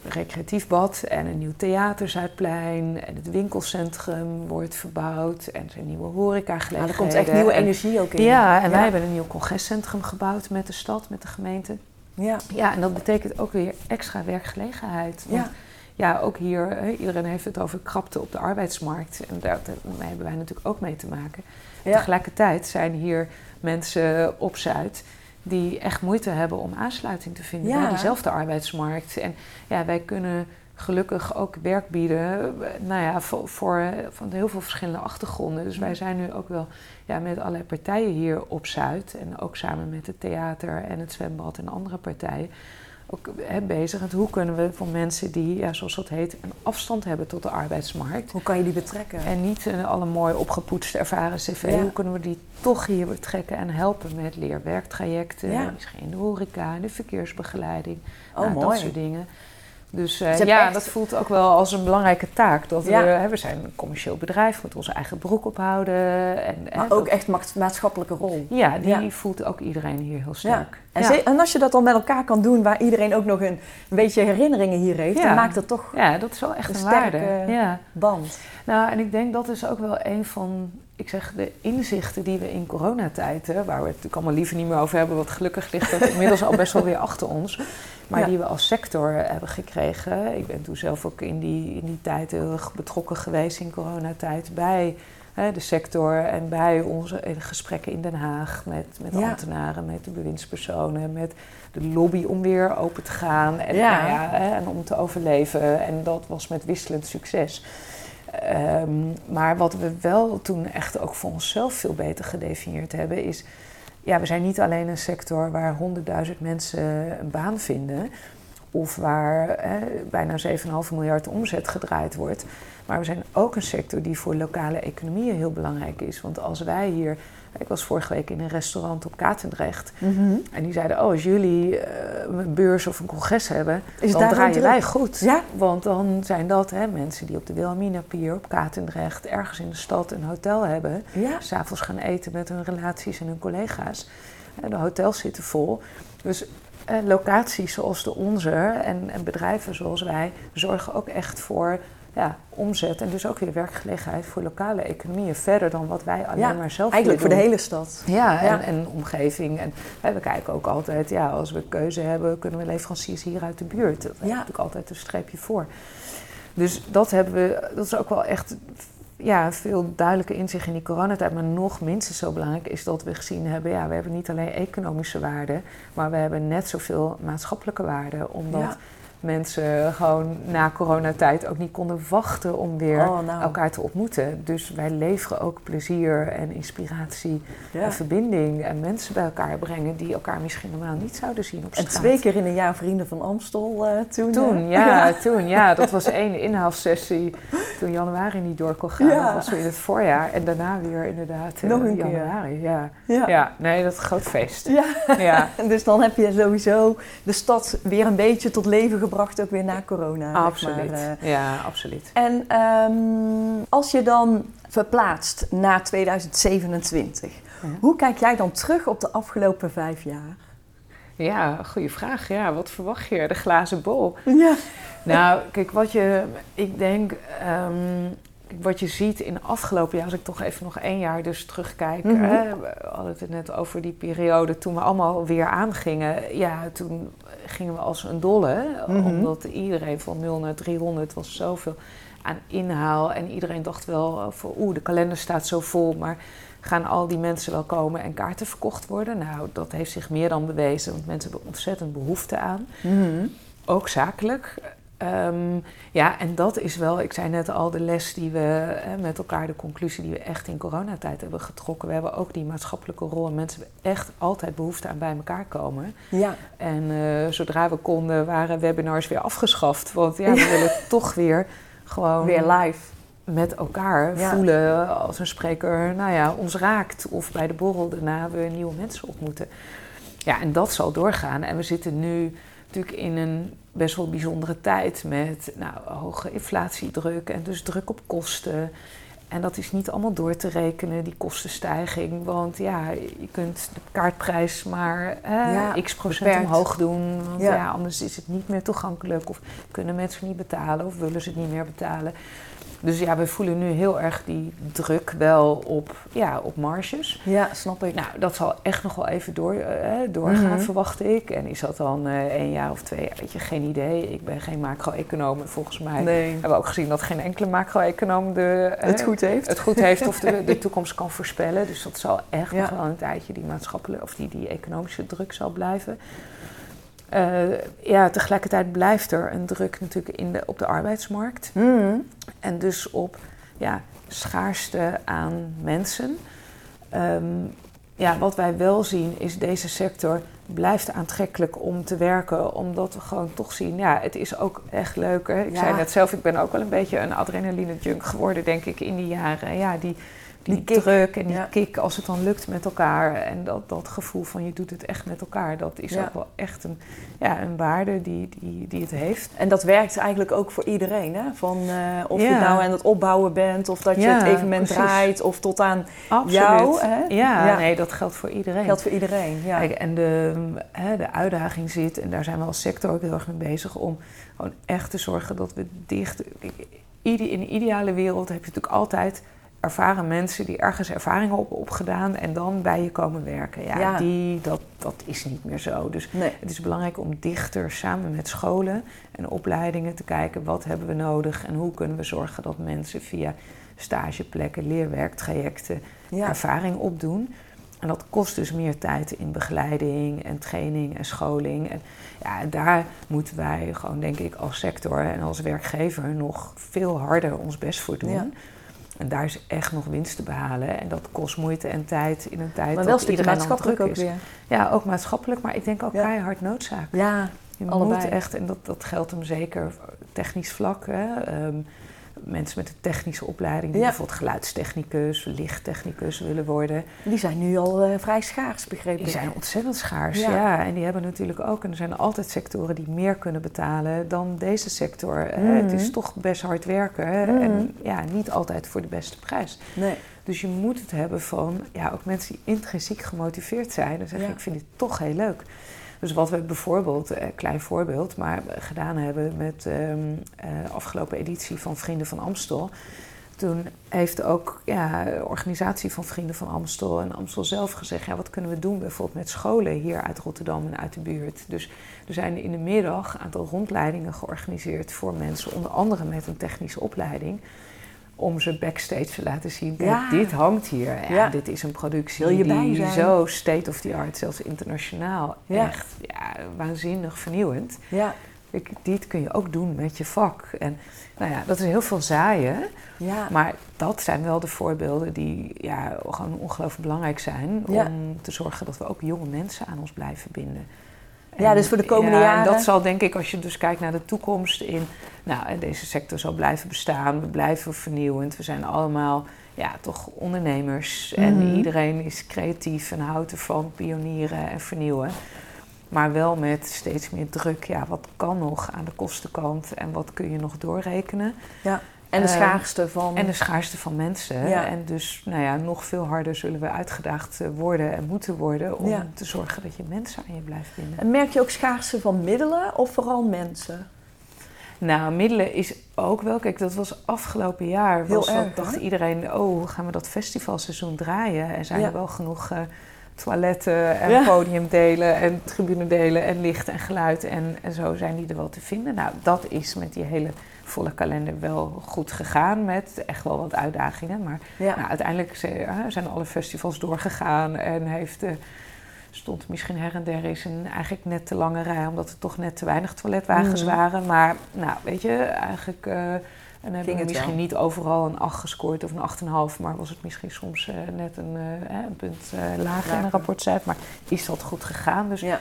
A: recreatief bad en een nieuw theater Zuidplein en het winkelcentrum wordt verbouwd en er zijn nieuwe horecagelegenheden.
B: er komt echt nieuwe
A: En-
B: energie ook in.
A: Ja, en
B: Ja.
A: wij hebben een nieuw congrescentrum gebouwd met de stad, met de gemeente.
B: Ja.
A: Ja, en dat betekent ook weer extra werkgelegenheid. Want
B: Ja.
A: ja, ook hier, iedereen heeft het over krapte op de arbeidsmarkt. En daar, daar hebben wij natuurlijk ook mee te maken.
B: Ja.
A: Tegelijkertijd zijn hier mensen op Zuid die echt moeite hebben om aansluiting te vinden
B: Ja.
A: bij diezelfde arbeidsmarkt. En ja, wij kunnen gelukkig ook werk bieden, nou ja, voor, voor eh, van heel veel verschillende achtergronden. Dus wij zijn nu ook wel ja, met allerlei partijen hier op Zuid en ook samen met het theater en het zwembad en andere partijen ook hè, bezig met hoe kunnen we voor mensen die, ja, zoals dat heet, een afstand hebben tot de arbeidsmarkt.
B: Hoe kan je die betrekken?
A: En niet uh, alle mooi opgepoetste ervaren cv.
B: Ja.
A: Hoe kunnen we die toch hier betrekken en helpen met leerwerktrajecten,
B: Ja.
A: misschien in de horeca, in de verkeersbegeleiding,
B: Oh,
A: nou, dat soort dingen. Dus eh, ja,
B: echt-
A: dat voelt ook wel als een belangrijke taak. Dat
B: Ja.
A: we, hè, we zijn een commercieel bedrijf, we moeten onze eigen broek ophouden. En, hè,
B: Maar
A: dat-
B: ook echt ma- maatschappelijke rol.
A: ja, die
B: Ja.
A: voelt ook iedereen hier heel sterk.
B: En,
A: Ja.
B: en als je dat dan met elkaar kan doen, waar iedereen ook nog een, een beetje herinneringen hier heeft, dan maakt het toch
A: Ja, dat is wel echt
B: Een
A: een,
B: sterke-
A: waarde. Ja.
B: band.
A: Nou, en ik denk dat is ook wel een van, ik zeg, de inzichten die we in coronatijd, hè, waar we het natuurlijk allemaal liever niet meer over hebben, want gelukkig ligt dat inmiddels al best wel weer achter ons, maar
B: Ja.
A: die we als sector hebben gekregen. Ik ben toen zelf ook in die, in die tijd heel erg betrokken geweest in coronatijd bij hè, de sector en bij onze gesprekken in Den Haag met, met
B: Ja.
A: ambtenaren, met de bewindspersonen, met de lobby om weer open te gaan en,
B: Ja.
A: nou ja, hè, en om te overleven. En dat was met wisselend succes. Ehm, maar wat we wel toen echt ook voor onszelf veel beter gedefinieerd hebben, is. Ja, we zijn niet alleen een sector waar 100.000 mensen een baan vinden. Of waar hè, bijna 7,5 miljard omzet gedraaid wordt. Maar we zijn ook een sector die voor lokale economieën heel belangrijk is. Want als wij hier. Ik was vorige week in een restaurant op Katendrecht. En die zeiden: Oh, als jullie eh, een beurs of een congres hebben,
B: Is
A: dan draaien wij
B: druk?
A: goed.
B: Ja.
A: Want dan zijn dat hè, mensen die op de Wilhelmina Pier, op Katendrecht, ergens in de stad een hotel hebben.
B: Ja.
A: S'avonds gaan eten met hun relaties en hun collega's. En de hotels zitten vol. Dus eh, locaties zoals de onze en, en bedrijven zoals wij zorgen ook echt voor ja, omzet en dus ook weer werkgelegenheid voor lokale economieën. Verder dan wat wij alleen
B: Ja,
A: maar zelf
B: Eigenlijk voor de hele stad.
A: Ja,
B: Ja.
A: En, en omgeving. En we kijken ook altijd, ja, als we keuze hebben, kunnen we leveranciers hier uit de buurt. Dat
B: Ja.
A: ja. natuurlijk altijd een streepje voor. Dus dat hebben we, dat is ook wel echt ja, veel duidelijke inzicht in die coronatijd. Maar nog minstens zo belangrijk is dat we gezien hebben, ja, we hebben niet alleen economische waarde, maar we hebben net zoveel maatschappelijke waarde. Omdat. Mensen gewoon na coronatijd ook niet konden wachten om weer
B: Oh, nou.
A: elkaar te ontmoeten. Dus wij leveren ook plezier en inspiratie
B: Ja.
A: en verbinding en mensen bij elkaar brengen die elkaar misschien normaal niet zouden zien op
B: En
A: straat.
B: twee keer in een jaar Vrienden van Amstel eh, toen.
A: Toen,
B: hè?
A: ja, toen, ja. Dat was één inhaalsessie toen januari niet door kon gaan.
B: Ja.
A: Dat was weer in het voorjaar. En daarna weer inderdaad eh,
B: Nog een keer.
A: januari, ja.
B: Ja.
A: ja. nee, dat is een groot feest.
B: Ja.
A: Ja, [LAUGHS]
B: Dus dan heb je sowieso de stad weer een beetje tot leven gebracht, ook weer na corona.
A: absoluut.
B: maar, eh.
A: Ja, absoluut.
B: En ehm, als je dan verplaatst naar 2027,
A: Ja.
B: hoe kijk jij dan terug op de afgelopen vijf jaar?
A: Ja, goede vraag. Ja, wat verwacht je? De glazen bol.
B: Ja.
A: Nou, kijk, wat je, ik denk, ehm, wat je ziet in het afgelopen jaar, als ik toch even nog één jaar dus terugkijk.
B: Mhm.
A: hè, we hadden het net over die periode toen we allemaal weer aangingen. Ja, toen gingen we als een dolle,
B: Mhm.
A: omdat iedereen van 0 naar 300 was zoveel aan inhaal. En iedereen dacht wel van, oeh, de kalender staat zo vol, maar gaan al die mensen wel komen en kaarten verkocht worden? Nou, dat heeft zich meer dan bewezen, want mensen hebben ontzettend behoefte aan
B: Mhm.
A: ook zakelijk. Ehm, ja, en dat is wel, ik zei net al, de les die we hè, met elkaar, de conclusie die we echt in coronatijd hebben getrokken. We hebben ook die maatschappelijke rol en mensen hebben echt altijd behoefte aan bij elkaar komen.
B: Ja.
A: En eh, zodra we konden, waren webinars weer afgeschaft. Want ja, we willen toch weer gewoon
B: Weer live.
A: met elkaar
B: Ja.
A: voelen als een spreker nou ja, ons raakt. Of bij de borrel daarna we nieuwe mensen ontmoeten. Ja, en dat zal doorgaan. En we zitten nu natuurlijk in een best wel bijzondere tijd met nou, hoge inflatiedruk en dus druk op kosten. En dat is niet allemaal door te rekenen, die kostenstijging. Want ja, je kunt de kaartprijs maar
B: Ja,
A: x procent
B: beperkt.
A: omhoog doen. Want
B: Ja.
A: ja. anders is het niet meer toegankelijk. Of kunnen mensen niet betalen of willen ze het niet meer betalen. Dus ja, we voelen nu heel erg die druk wel op, ja, op marges.
B: Ja, snap ik.
A: Nou, dat zal echt nog wel even door, eh, doorgaan,
B: Mhm.
A: verwacht ik. En is dat dan eh één jaar of twee jaar? Weet je, geen idee. Ik ben geen macro-econoom. en Volgens mij
B: nee.
A: hebben we ook gezien dat geen enkele macro-econoom de, eh,
B: Het goed heeft.
A: het goed heeft of de, [LAUGHS] de toekomst kan voorspellen. Dus dat zal echt
B: Ja.
A: nog wel een tijdje die maatschappelijke of die, die economische druk zal blijven. Eh, ja, tegelijkertijd blijft er een druk natuurlijk in de, op de arbeidsmarkt.
B: Mhm.
A: En dus op ja, schaarste aan mensen. Ehm, ja, wat wij wel zien is deze sector blijft aantrekkelijk om te werken, omdat we gewoon toch zien, ja, het is ook echt leuk. Hè? Ik
B: Ja.
A: zei net zelf, ik ben ook wel een beetje een adrenaline junk geworden, denk ik, in die jaren. Ja, die, die, druk en die
B: Ja.
A: kick als het dan lukt met elkaar. En dat, dat gevoel van je doet het echt met elkaar, dat is
B: Ja.
A: ook wel echt een, ja, een waarde die, die, die het heeft.
B: En dat werkt eigenlijk ook voor iedereen, hè? Van, eh, of je
A: Ja.
B: nou aan het opbouwen bent, of dat je het evenement
A: precies.
B: draait, of tot aan
A: Absoluut.
B: jou. Hè?
A: Ja, nee, dat geldt voor iedereen.
B: Geldt voor iedereen, ja.
A: Kijk, en de, hè, de uitdaging zit, en daar zijn we als sector ook heel erg mee bezig, om gewoon echt te zorgen dat we dicht. In de ideale wereld heb je natuurlijk altijd ervaren mensen die ergens ervaringen op opgedaan en dan bij je komen werken. Ja,
B: Ja.
A: Die, dat, dat is niet meer zo. Dus
B: Nee.
A: het is belangrijk om dichter samen met scholen en opleidingen te kijken wat hebben we nodig en hoe kunnen we zorgen dat mensen via stageplekken, leerwerktrajecten
B: Ja.
A: ervaring opdoen. En dat kost dus meer tijd in begeleiding en training en scholing. En ja, daar moeten wij gewoon, denk ik, als sector en als werkgever nog veel harder ons best voor doen.
B: Ja.
A: En daar is echt nog winst te behalen. En dat kost moeite en tijd in een tijd
B: Maar wel
A: dat iedereen
B: maatschappelijk
A: druk
B: ook
A: is.
B: weer.
A: Ja, ook maatschappelijk, maar ik denk ook
B: Ja.
A: keihard noodzaak.
B: Ja,
A: Je
B: Allebei.
A: moet echt, en dat, dat geldt hem zeker technisch vlak. Hè. Ehm, mensen met een technische opleiding, die
B: Ja.
A: bijvoorbeeld geluidstechnicus, lichttechnicus willen worden.
B: die zijn nu al eh, vrij schaars, begrepen.
A: Die zijn ontzettend schaars,
B: Ja.
A: ja. En die hebben natuurlijk ook, en er zijn altijd sectoren die meer kunnen betalen dan deze sector. hè.
B: Mhm.
A: Het is toch best hard werken.
B: Mhm.
A: en ja, niet altijd voor de beste prijs.
B: Nee.
A: Dus je moet het hebben van, ja, ook mensen die intrinsiek gemotiveerd zijn. Dan zeggen,
B: Ja.
A: ik vind dit toch heel leuk. Dus wat we bijvoorbeeld, een klein voorbeeld, maar gedaan hebben met ehm eh, afgelopen editie van Vrienden van Amstel. Toen heeft ook ja, de organisatie van Vrienden van Amstel en Amstel zelf gezegd: wat kunnen we doen bijvoorbeeld met scholen hier uit Rotterdam en uit de buurt. Dus er zijn in de middag een aantal rondleidingen georganiseerd voor mensen, onder andere met een technische opleiding. Om ze backstage te laten zien:
B: Ja.
A: dit hangt hier. Ja,
B: Ja.
A: Dit is een productie
B: Wil je bij
A: die
B: zijn?
A: zo state of the art, zelfs internationaal,
B: Ja.
A: echt ja, waanzinnig vernieuwend.
B: Ja.
A: Kijk, dit kun je ook doen met je vak. En nou ja, dat is heel veel zaaien.
B: Ja.
A: Maar dat zijn wel de voorbeelden die ja, gewoon ongelooflijk belangrijk zijn. Om te zorgen dat we ook jonge mensen aan ons blijven binden.
B: Ja, dus voor de komende
A: ja,
B: jaren-
A: En dat zal denk ik, als je dus kijkt naar de toekomst in... Nou, deze sector zal blijven bestaan. We blijven vernieuwend. We zijn allemaal ja, toch ondernemers. En
B: Mhm.
A: iedereen is creatief en houdt ervan pionieren en vernieuwen. Maar wel met steeds meer druk. Ja, wat kan nog aan de kostenkant en wat kun je nog doorrekenen?
B: En de
A: Eh,
B: schaarste van...
A: En de schaarste van mensen.
B: Ja.
A: En dus nou ja, nog veel harder zullen we uitgedaagd eh, worden en moeten worden om
B: Ja.
A: te zorgen dat je mensen aan je blijft binden.
B: En merk je ook schaarste van middelen of vooral mensen?
A: Nou, middelen is ook wel. Kijk, dat was afgelopen jaar.
B: Heel
A: Was dat, dacht iedereen, oh, hoe gaan we dat festivalseizoen draaien? En zijn
B: Ja.
A: er wel genoeg eh, toiletten en
B: Ja.
A: podiumdelen en tribunedelen en licht en geluid en, en zo zijn die er wel te vinden. Nou, dat is met die hele volle kalender wel goed gegaan met echt wel wat uitdagingen. Maar
B: Ja.
A: nou, uiteindelijk eh, zijn alle festivals doorgegaan en heeft, eh, stond misschien her en der eens een eigenlijk net te lange rij, omdat er toch net te weinig toiletwagens
B: Mhm.
A: waren. Maar nou, weet je, eigenlijk. eh, en hebben we misschien
B: wel.
A: niet overal een 8 gescoord of een 8,5, maar was het misschien soms net een, een punt lager in een rapportcijfer. Maar is dat goed gegaan? Dus
B: Ja.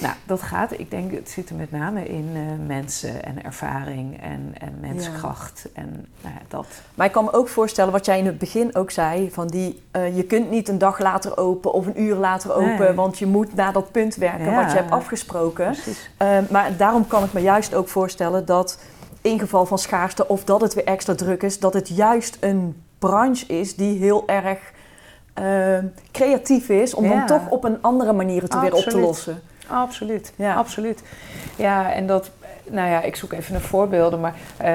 A: Nou, dat gaat. Ik denk, het zit er met name in eh, mensen en ervaring en, en menskracht. En nou ja, dat.
B: Maar ik kan me ook voorstellen wat jij in het begin ook zei: van die, eh, je kunt niet een dag later open of een uur later open,
A: Nee.
B: want je moet naar dat punt werken
A: Ja.
B: wat je hebt afgesproken.
A: Precies.
B: Eh, maar daarom kan ik me juist ook voorstellen dat in geval van schaarste of dat het weer extra druk is, dat het juist een branche is die heel erg eh, creatief is om dan toch op een andere manier het weer op te lossen.
A: Absoluut,
B: Ja.
A: absoluut. Ja, en dat, nou ja, ik zoek even naar voorbeelden, maar eh,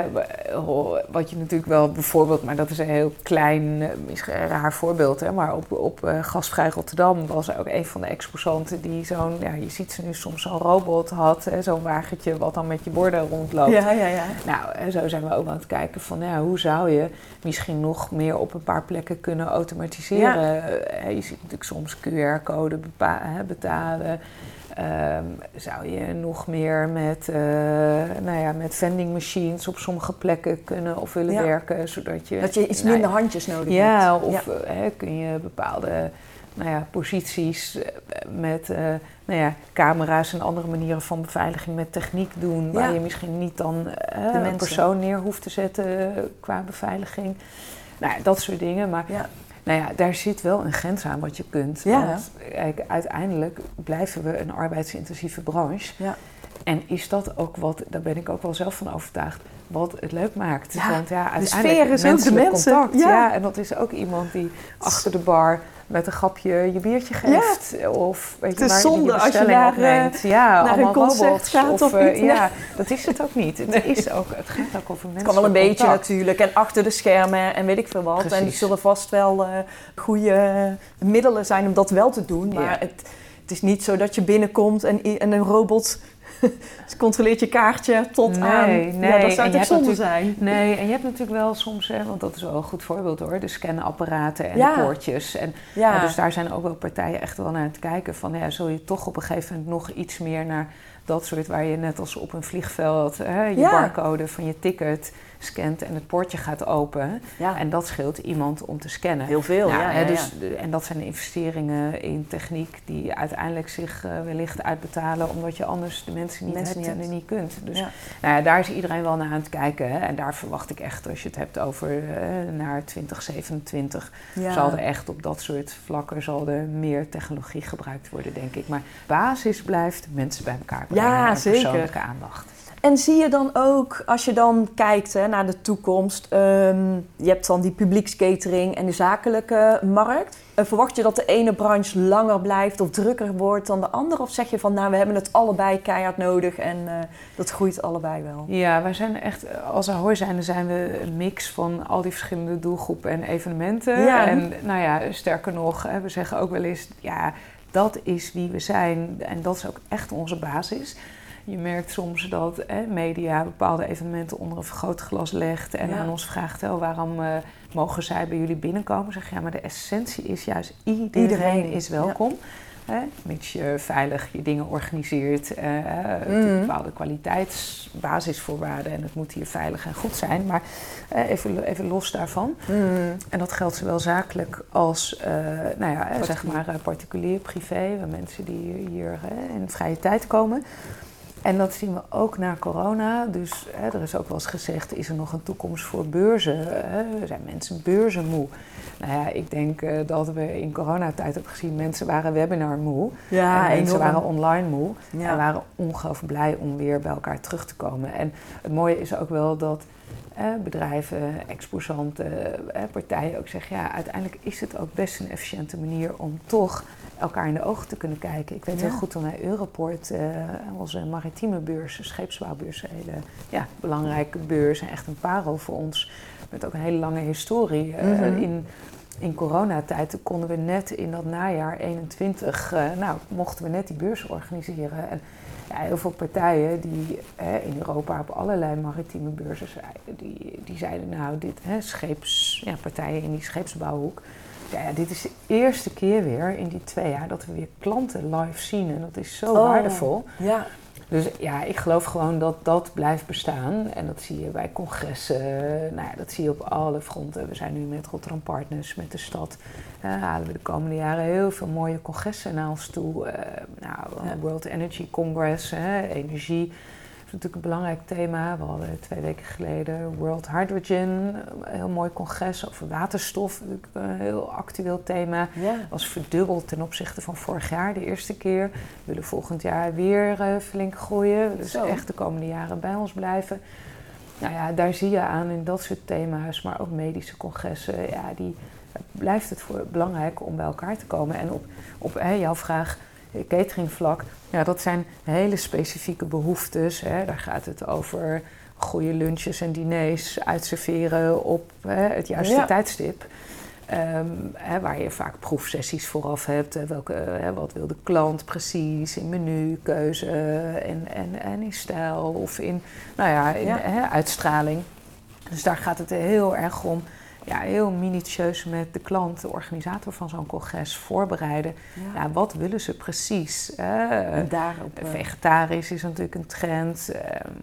A: wat je natuurlijk wel bijvoorbeeld, maar dat is een heel klein, eh, misschien een raar voorbeeld, hè, maar op, op eh, Gastvrij Rotterdam was ook een van de exposanten die zo'n, ja, je ziet ze nu soms zo'n robot had, zo'n wagentje wat dan met je borden rondloopt.
B: Ja, ja, ja.
A: Nou, en zo zijn we ook aan het kijken van ja, hoe zou je misschien nog meer op een paar plekken kunnen automatiseren. Eh, je ziet natuurlijk soms QR-code betalen. Ehm, zou je nog meer met, eh, nou ja, met vending machines op sommige plekken kunnen of willen
B: Ja.
A: werken, zodat je...
B: Dat je iets
A: nou
B: minder
A: ja,
B: handjes nodig hebt.
A: ja, of eh, kun je bepaalde nou ja, posities eh, met nou ja, camera's en andere manieren van beveiliging met techniek doen. Waar je misschien niet dan een persoon neer hoeft te zetten qua beveiliging. Nou ja, dat soort dingen. Maar. Nou ja, daar zit wel een grens aan wat je kunt.
B: Ja.
A: Want kijk, uiteindelijk blijven we een arbeidsintensieve branche.
B: Ja.
A: En is dat ook wat, daar ben ik ook wel zelf van overtuigd, wat het leuk maakt.
B: Ja,
A: Want ja,
B: de
A: uiteindelijk
B: sfeer is ook de mensen.
A: contact.
B: Ja.
A: Ja. en dat is ook iemand die achter de bar met een grapje je biertje geeft. Of weet
B: Het
A: je,
B: is
A: waar die
B: zonde als je naar,
A: opneemt. Ja,
B: naar een
A: allemaal
B: concert
A: robots.
B: gaat
A: of,
B: of
A: eh,
B: niet.
A: Ja, dat is het ook niet. Het, is ook, het gaat ook over mensen.
B: Het kan wel een beetje natuurlijk. En achter de schermen en weet ik veel wat. En die zullen vast wel eh, goede middelen zijn om dat wel te doen. Maar
A: Ja.
B: het, het is niet zo dat je binnenkomt en een robot [LAUGHS] controleert je kaartje tot
A: Nee,
B: aan...
A: nee.
B: Ja, dat zou toch zonde zijn?
A: Nee, en je hebt natuurlijk wel soms, hè, want dat is wel een goed voorbeeld hoor, de scanapparaten en
B: Ja.
A: de poortjes. En
B: Ja,
A: Ja, dus daar zijn ook wel partijen echt wel naar aan het kijken van ja, zul je toch op een gegeven moment nog iets meer naar dat soort waar je net als op een vliegveld hè, je barcode van je ticket scant en het poortje gaat open.
B: ja.
A: En dat scheelt iemand om te scannen.
B: heel veel.
A: Nou,
B: ja,
A: hè,
B: ja,
A: dus, En dat zijn investeringen in techniek die uiteindelijk zich eh, wellicht uitbetalen, omdat je anders de mensen niet
B: Mensen
A: hebt
B: niet
A: en niet kunt. Dus nou ja, daar is iedereen wel naar aan het kijken. Hè. En daar verwacht ik echt, als je het hebt over eh, naar 2027,
B: Ja.
A: zal er echt op dat soort vlakken zal er meer technologie gebruikt worden, denk ik. Maar basis blijft mensen bij elkaar brengen
B: Ja,
A: en
B: zeker.
A: persoonlijke aandacht.
B: En zie je dan ook, als je dan kijkt hè, naar de toekomst, ehm, je hebt dan die publiekscatering en de zakelijke markt. Eh, verwacht je dat de ene branche langer blijft of drukker wordt dan de andere? Of zeg je van, nou, we hebben het allebei keihard nodig en eh, dat groeit allebei wel?
A: Ja, wij zijn echt, als Ahoy zijnde zijn we een mix van al die verschillende doelgroepen en evenementen.
B: Ja.
A: En nou ja, sterker nog, hè, we zeggen ook wel eens, ja, dat is wie we zijn. En dat is ook echt onze basis. Je merkt soms dat hè, media bepaalde evenementen onder een vergrootglas legt en
B: Ja.
A: aan ons vraagt, hè, waarom eh, mogen zij bij jullie binnenkomen? Zeg ja, maar de essentie is juist iedereen,
B: Iedereen,
A: is welkom. Hè, mits je veilig je dingen organiseert,
B: Mhm.
A: bepaalde kwaliteitsbasisvoorwaarden en het moet hier veilig en goed zijn. Maar even, even los daarvan. En dat geldt zowel zakelijk als eh, nou ja, zeg
B: Particulier.
A: maar, particulier, privé, mensen die hier in vrije tijd komen. En dat zien we ook na corona. Dus hè, er is ook wel eens gezegd, is er nog een toekomst voor beurzen? Hè? Zijn mensen beurzenmoe? Nou ja, ik denk eh, dat we in coronatijd hebben gezien, mensen waren webinar moe.
B: Ja,
A: en mensen
B: enorm.
A: waren online moe.
B: Ja.
A: En waren ongelooflijk blij om weer bij elkaar terug te komen. En het mooie is ook wel dat eh, bedrijven, exposanten, eh, partijen ook zeggen... ja, uiteindelijk is het ook best een efficiënte manier om toch elkaar in de ogen te kunnen kijken. Ik weet
B: Ja.
A: heel goed toen wij Europort, eh, onze maritieme beurs, scheepsbouwbeurs, een hele ja, belangrijke beurs en echt een parel voor ons. Met ook een hele lange historie. Eh,
B: Mhm.
A: in, in coronatijd konden we net in dat najaar 21, eh, nou, mochten we net die beurs organiseren. En ja, heel veel partijen die hè, in Europa op allerlei maritieme beurzen die, die zeiden nou, dit hè, scheeps, ja, partijen in die scheepsbouwhoek. Ja, ja, dit is de eerste keer weer in die twee jaar dat we weer klanten live zien. En dat is zo
B: Oh.
A: waardevol.
B: Ja,
A: Dus ja, ik geloof gewoon dat dat blijft bestaan. En dat zie je bij congressen. Nou ja, dat zie je op alle fronten. We zijn nu met Rotterdam Partners, met de stad. halen we de komende jaren heel veel mooie congressen naar ons toe. Eh, nou. World Energy Congress, hè, energie. Is natuurlijk een belangrijk thema. We hadden twee weken geleden World Hydrogen, een heel mooi congres over waterstof. Natuurlijk Een heel actueel thema
B: ja.
A: was verdubbeld ten opzichte van vorig jaar, de eerste keer. We willen volgend jaar weer eh, flink groeien. Dus
B: Zo.
A: echt de komende jaren bij ons blijven. Nou ja, daar zie je aan in dat soort thema's, maar ook medische congressen. Ja, die blijft het voor belangrijk om bij elkaar te komen. En op, op hè, jouw vraag, cateringvlak, ja, dat zijn hele specifieke behoeftes. Hè. Daar gaat het over goede lunches en diners uitserveren op hè, het juiste
B: Ja.
A: tijdstip. Ehm, hè, waar je vaak proefsessies vooraf hebt. Welke, hè, wat wil de klant precies in menukeuze en, en, en in stijl of in, nou ja, in
B: Ja.
A: Hè, uitstraling. Dus daar gaat het heel erg om. Ja, heel minutieus met de klant, de organisator van zo'n congres, voorbereiden. Ja. wat willen ze precies?
B: en daarop, uh...
A: Vegetarisch is natuurlijk een trend.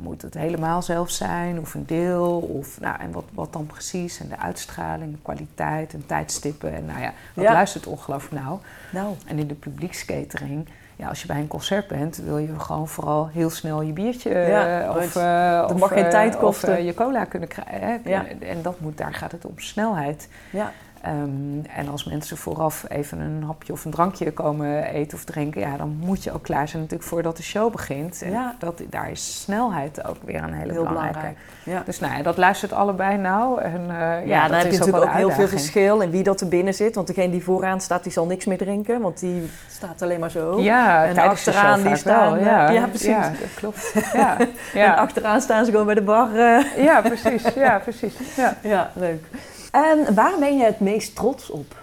A: moet het helemaal zelf zijn of een deel? Of, nou, en wat, wat dan precies? En de uitstraling, de kwaliteit en tijdstippen. En nou ja, dat luistert ongelooflijk nauw.
B: Nou.
A: En in de publiekskatering ja, als je bij een concert bent, wil je gewoon vooral heel snel je biertje ja, of, uh,
B: of, mag geen tijd kosten.
A: Of, je cola kunnen krijgen. Ja. En dat moet, daar gaat het om snelheid.
B: Ja.
A: Um, en als mensen vooraf even een hapje of een drankje komen eten of drinken, ja, dan moet je ook klaar zijn natuurlijk voordat de show begint. En ja. dat, daar is snelheid ook weer een hele
B: heel
A: belangrijke.
B: Belangrijk.
A: Ja. Dus nou ja, dat luistert allebei nou. En, uh, ja,
B: ja, dan heb je natuurlijk ook, heel veel verschil in wie dat er binnen zit. Want degene die vooraan staat, die zal niks meer drinken, want die staat alleen maar zo.
A: Ja,
B: en achteraan die staan.
A: Wel, ja.
B: ja, precies. Ja,
A: dat klopt. [LAUGHS] Ja.
B: en achteraan staan ze gewoon bij de bar. Uh.
A: Ja, precies. Ja, precies. Ja,
B: ja leuk. En waar ben je het meest trots op?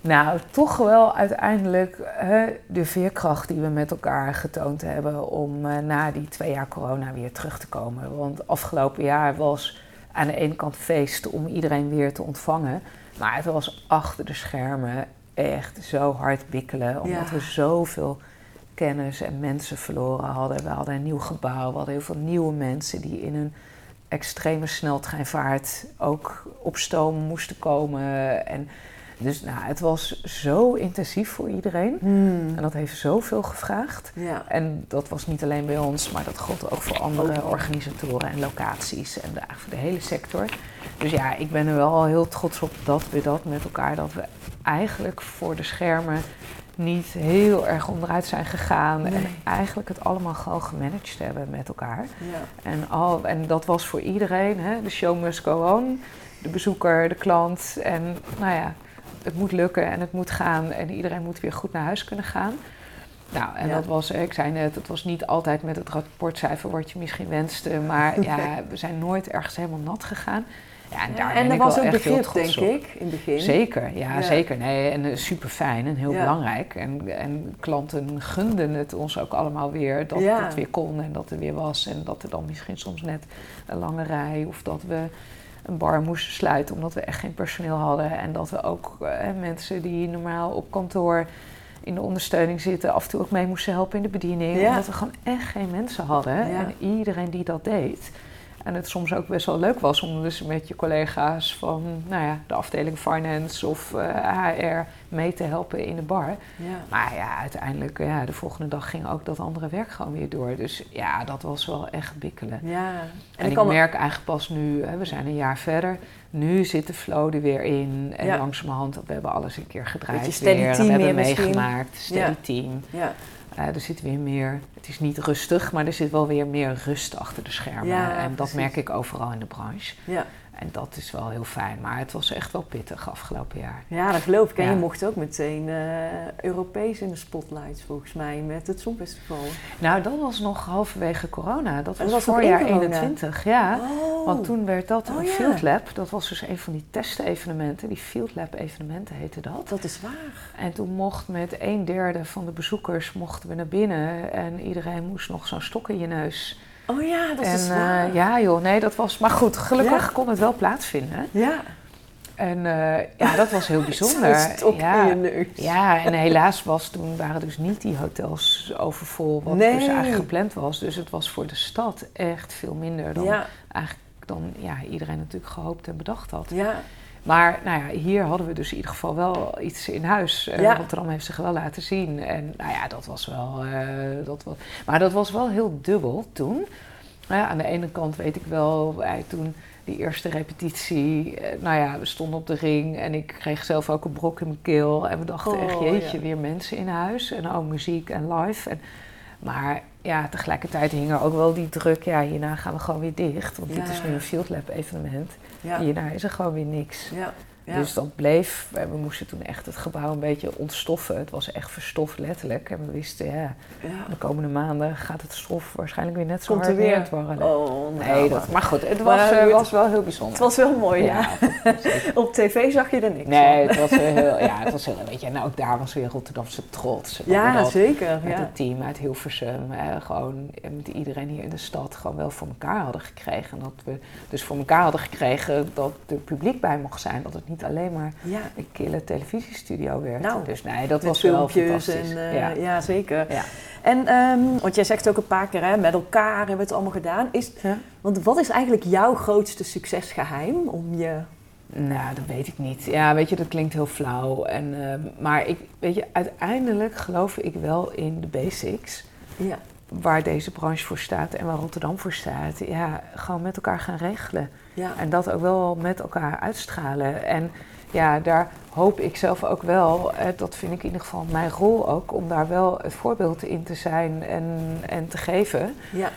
A: Nou, toch wel uiteindelijk hè, de veerkracht die we met elkaar getoond hebben om uh, na die twee jaar corona weer terug te komen. Want afgelopen jaar was aan de ene kant feest om iedereen weer te ontvangen. Maar het was achter de schermen echt zo hard bikkelen. Omdat we zoveel kennis en mensen verloren hadden. We hadden een nieuw gebouw, we hadden heel veel nieuwe mensen die in een extreme sneltreinvaart ook op stoom moesten komen. En dus nou, het was zo intensief voor iedereen.
B: Hmm.
A: En dat heeft zoveel gevraagd.
B: Ja.
A: En dat was niet alleen bij ons, maar dat gold ook voor andere organisatoren en locaties en de, de hele sector. Dus ja, ik ben er wel heel trots op dat we dat met elkaar, dat we eigenlijk voor de schermen niet heel erg onderuit zijn gegaan. En eigenlijk het allemaal gewoon gemanaged hebben met elkaar.
B: Ja.
A: En, al, en dat was voor iedereen. Hè? De show must go on. De bezoeker, de klant. En nou ja, het moet lukken en het moet gaan. En iedereen moet weer goed naar huis kunnen gaan. Nou, en dat was, ik zei net, het was niet altijd met het rapportcijfer wat je misschien wenste. Maar [LAUGHS] ja, we zijn nooit ergens helemaal nat gegaan. Ja, en daar ben ik was wel ook begrip,
B: denk ik, in het begin.
A: Zeker, ja, zeker. Nee, en uh, super fijn en heel belangrijk. En, en klanten gunden het ons ook allemaal weer dat het weer kon en dat er weer was. En dat er dan misschien soms net een lange rij of dat we een bar moesten sluiten omdat we echt geen personeel hadden. En dat we ook uh, mensen die normaal op kantoor in de ondersteuning zitten, af en toe ook mee moesten helpen in de bediening. Omdat we gewoon echt geen mensen hadden. En iedereen die dat deed en het soms ook best wel leuk was om dus met je collega's van nou ja, de afdeling finance of uh, eh, HR mee te helpen in de bar.
B: Ja.
A: Maar ja, uiteindelijk, ja, de volgende dag ging ook dat andere werk gewoon weer door. Dus ja, dat was wel echt bikkelen.
B: Ja.
A: En, ik merk eigenlijk pas nu, hè, we zijn een jaar verder, nu zit de flow er weer in. En langzamerhand, we hebben alles een keer gedraaid. Weer,
B: team
A: we hebben meegemaakt, steady team.
B: Ja.
A: Uh, er zit weer meer, het is niet rustig, maar er zit wel weer meer rust achter de schermen.
B: Ja,
A: en dat merk ik overal in de branche.
B: Ja.
A: En dat is wel heel fijn. Maar het was echt wel pittig afgelopen jaar.
B: Ja, dat geloof ik. En je mocht ook meteen uh, Europees in de spotlights, volgens mij, met het Songfestival.
A: Nou, dat was nog halverwege corona. Dat was, was voorjaar 21, ja.
B: Oh.
A: Want toen werd dat
B: oh,
A: een Field Lab. Dat was dus een van die testevenementen. Die Field Lab evenementen heette dat.
B: Dat is waar.
A: En toen mocht met een derde van de bezoekers mochten we naar binnen. En iedereen moest nog zo'n stok in je neus
B: Oh ja, dat
A: en,
B: is waar.
A: Uh, ja joh, nee, dat was... Maar goed, gelukkig kon het wel plaatsvinden.
B: Ja.
A: En uh, ja, dat was heel [LAUGHS] bijzonder.
B: ja, in je neus.
A: Ja, en helaas was toen waren dus niet die hotels overvol, wat
B: nee.
A: dus eigenlijk gepland was. Dus het was voor de stad echt veel minder dan
B: ja.
A: eigenlijk dan ja, iedereen natuurlijk gehoopt en bedacht had.
B: Ja.
A: Maar nou ja, hier hadden we dus in ieder geval wel iets in huis. Uh,
B: Ja.
A: Rotterdam heeft zich wel laten zien. En nou ja, dat was wel... eh, dat was, maar dat was wel heel dubbel toen. Nou ja, aan de ene kant weet ik wel, wij toen die eerste repetitie... eh, nou ja, we stonden op de ring en ik kreeg zelf ook een brok in mijn keel. En we dachten
B: Oh,
A: echt, jeetje,
B: ja.
A: weer mensen in huis. En ook muziek en live. En, maar ja, tegelijkertijd hing er ook wel die druk. Ja, hierna gaan we gewoon weer dicht. Want dit is nu een Field Lab evenement.
B: Ja.
A: Hierna is er gewoon weer niks.
B: Ja.
A: Dus dat bleef, we moesten toen echt het gebouw een beetje ontstoffen. Het was echt verstoft letterlijk. En we wisten, ja, de komende maanden gaat het stof waarschijnlijk weer net zo
B: Komt
A: hard
B: er weer.
A: neertwarrelen.
B: Oh,
A: nee, dat, maar goed, het was,
B: Maar
A: eh,
B: goed.
A: was wel heel bijzonder.
B: Het was wel mooi, ja. [LAUGHS] Op tv zag je er niks
A: Nee,
B: van.
A: het was weer [LAUGHS] heel, ja, het was heel, weet je, en ook daar was weer Rotterdamse trots.
B: Ja,
A: Dat-
B: zeker.
A: Met
B: Ja.
A: het team uit Hilversum, eh, gewoon eh, met iedereen hier in de stad gewoon wel voor elkaar hadden gekregen. En dat we dus voor elkaar hadden gekregen dat er publiek bij mocht zijn. Dat het niet alleen maar
B: ja.
A: een kille televisiestudio werd.
B: Nou,
A: dus nee, dat was wel fantastisch.
B: en eh,
A: ja.
B: ja. zeker.
A: Ja.
B: En, ehm, want jij zegt ook een paar keer, hè, met elkaar hebben we het allemaal gedaan. Is, want wat is eigenlijk jouw grootste succesgeheim om je...
A: Nou, dat weet ik niet. Ja, weet je, dat klinkt heel flauw. En, eh, maar ik, weet je, uiteindelijk geloof ik wel in de basics.
B: Ja,
A: Waar deze branche voor staat en waar Rotterdam voor staat. Ja, gewoon met elkaar gaan regelen.
B: Ja.
A: En dat ook wel met elkaar uitstralen. En ja, daar hoop ik zelf ook wel, eh, dat vind ik in ieder geval mijn rol ook, om daar wel het voorbeeld in te zijn en, en te geven.
B: ja.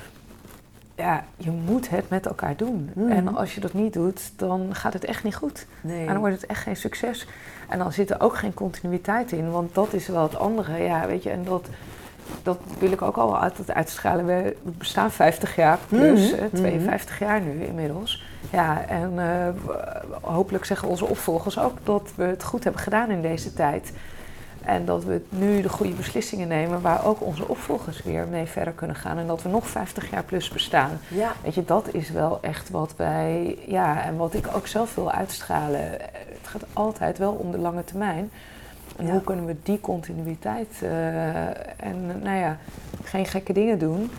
A: Ja, je moet het met elkaar doen.
B: Mhm.
A: En als je dat niet doet, dan gaat het echt niet goed.
B: Nee.
A: En dan wordt het echt geen succes. En dan zit er ook geen continuïteit in, want dat is wel het andere. Ja, weet je, en dat, dat wil ik ook al altijd uitstralen. We bestaan 50 jaar plus,
B: Mhm,
A: eh, 52 jaar nu inmiddels. Ja, en eh, hopelijk zeggen onze opvolgers ook dat we het goed hebben gedaan in deze tijd. En dat we nu de goede beslissingen nemen waar ook onze opvolgers weer mee verder kunnen gaan. En dat we nog 50 jaar plus bestaan.
B: Ja,
A: Weet je, dat is wel echt wat wij, ja, en wat ik ook zelf wil uitstralen. Het gaat altijd wel om de lange termijn. En
B: Ja.
A: hoe kunnen we die continuïteit eh, en, nou ja, geen gekke dingen doen.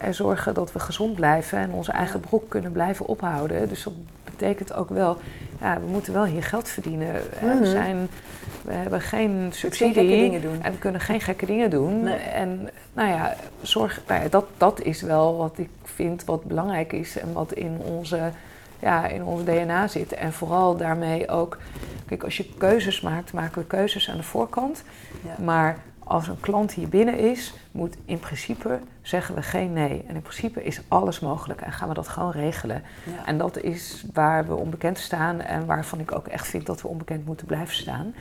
A: En zorgen dat we gezond blijven en onze eigen broek kunnen blijven ophouden. Dus dat betekent ook wel, ja, we moeten wel hier geld verdienen. hè.
B: Mhm.
A: We, zijn, we hebben geen
B: geen
A: subsidie.
B: gekke dingen doen.
A: En we kunnen geen gekke dingen doen.
B: Nee.
A: En nou ja, zorg, nou ja, dat, dat is wel wat ik vind wat belangrijk is en wat in onze, ja, in ons DNA zit. En vooral daarmee ook, kijk, als je keuzes maakt, maken we keuzes aan de voorkant.
B: Ja.
A: Maar als een klant hier binnen is, moet in principe zeggen we geen nee. En in principe is alles mogelijk en gaan we dat gewoon regelen.
B: Ja.
A: En dat is waar we onbekend staan en waarvan ik ook echt vind dat we onbekend moeten blijven staan.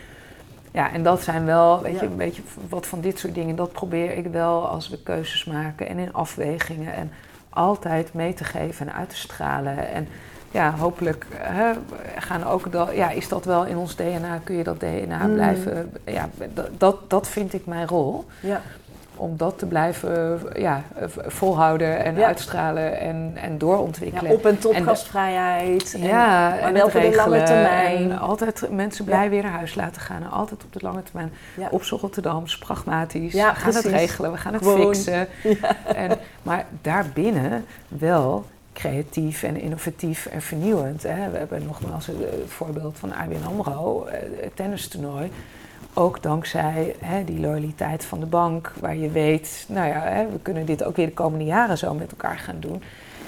A: Ja, en dat zijn wel, weet
B: Ja.
A: je, een beetje wat van dit soort dingen. Dat probeer ik wel als we keuzes maken en in afwegingen. En altijd mee te geven en uit te stralen. En ja, hopelijk hè, gaan ook dat, ja, is dat wel in ons DNA, kun je dat DNA
B: Mm.
A: blijven. Ja, dat, dat, vind ik mijn rol.
B: ja.
A: Om dat te blijven ja, volhouden en
B: Ja.
A: uitstralen en, en
B: ja,
A: doorontwikkelen.
B: op- en top
A: En
B: gastvrijheid. En-
A: Ja,
B: maar
A: en
B: wel
A: het
B: voor de lange termijn.
A: En altijd mensen blij weer naar huis laten gaan. En altijd op de lange termijn. Op Rotterdams, pragmatisch.
B: Ja,
A: we gaan het regelen, we gaan het
B: Gewoon.
A: fixen. En, maar daarbinnen wel creatief en innovatief en vernieuwend. Hè. We hebben nogmaals het voorbeeld van ABN AMRO, eh, het tennistoernooi. Ook dankzij hè, die loyaliteit van de bank, waar je weet, nou ja, hè, we kunnen dit ook weer de komende jaren zo met elkaar gaan doen.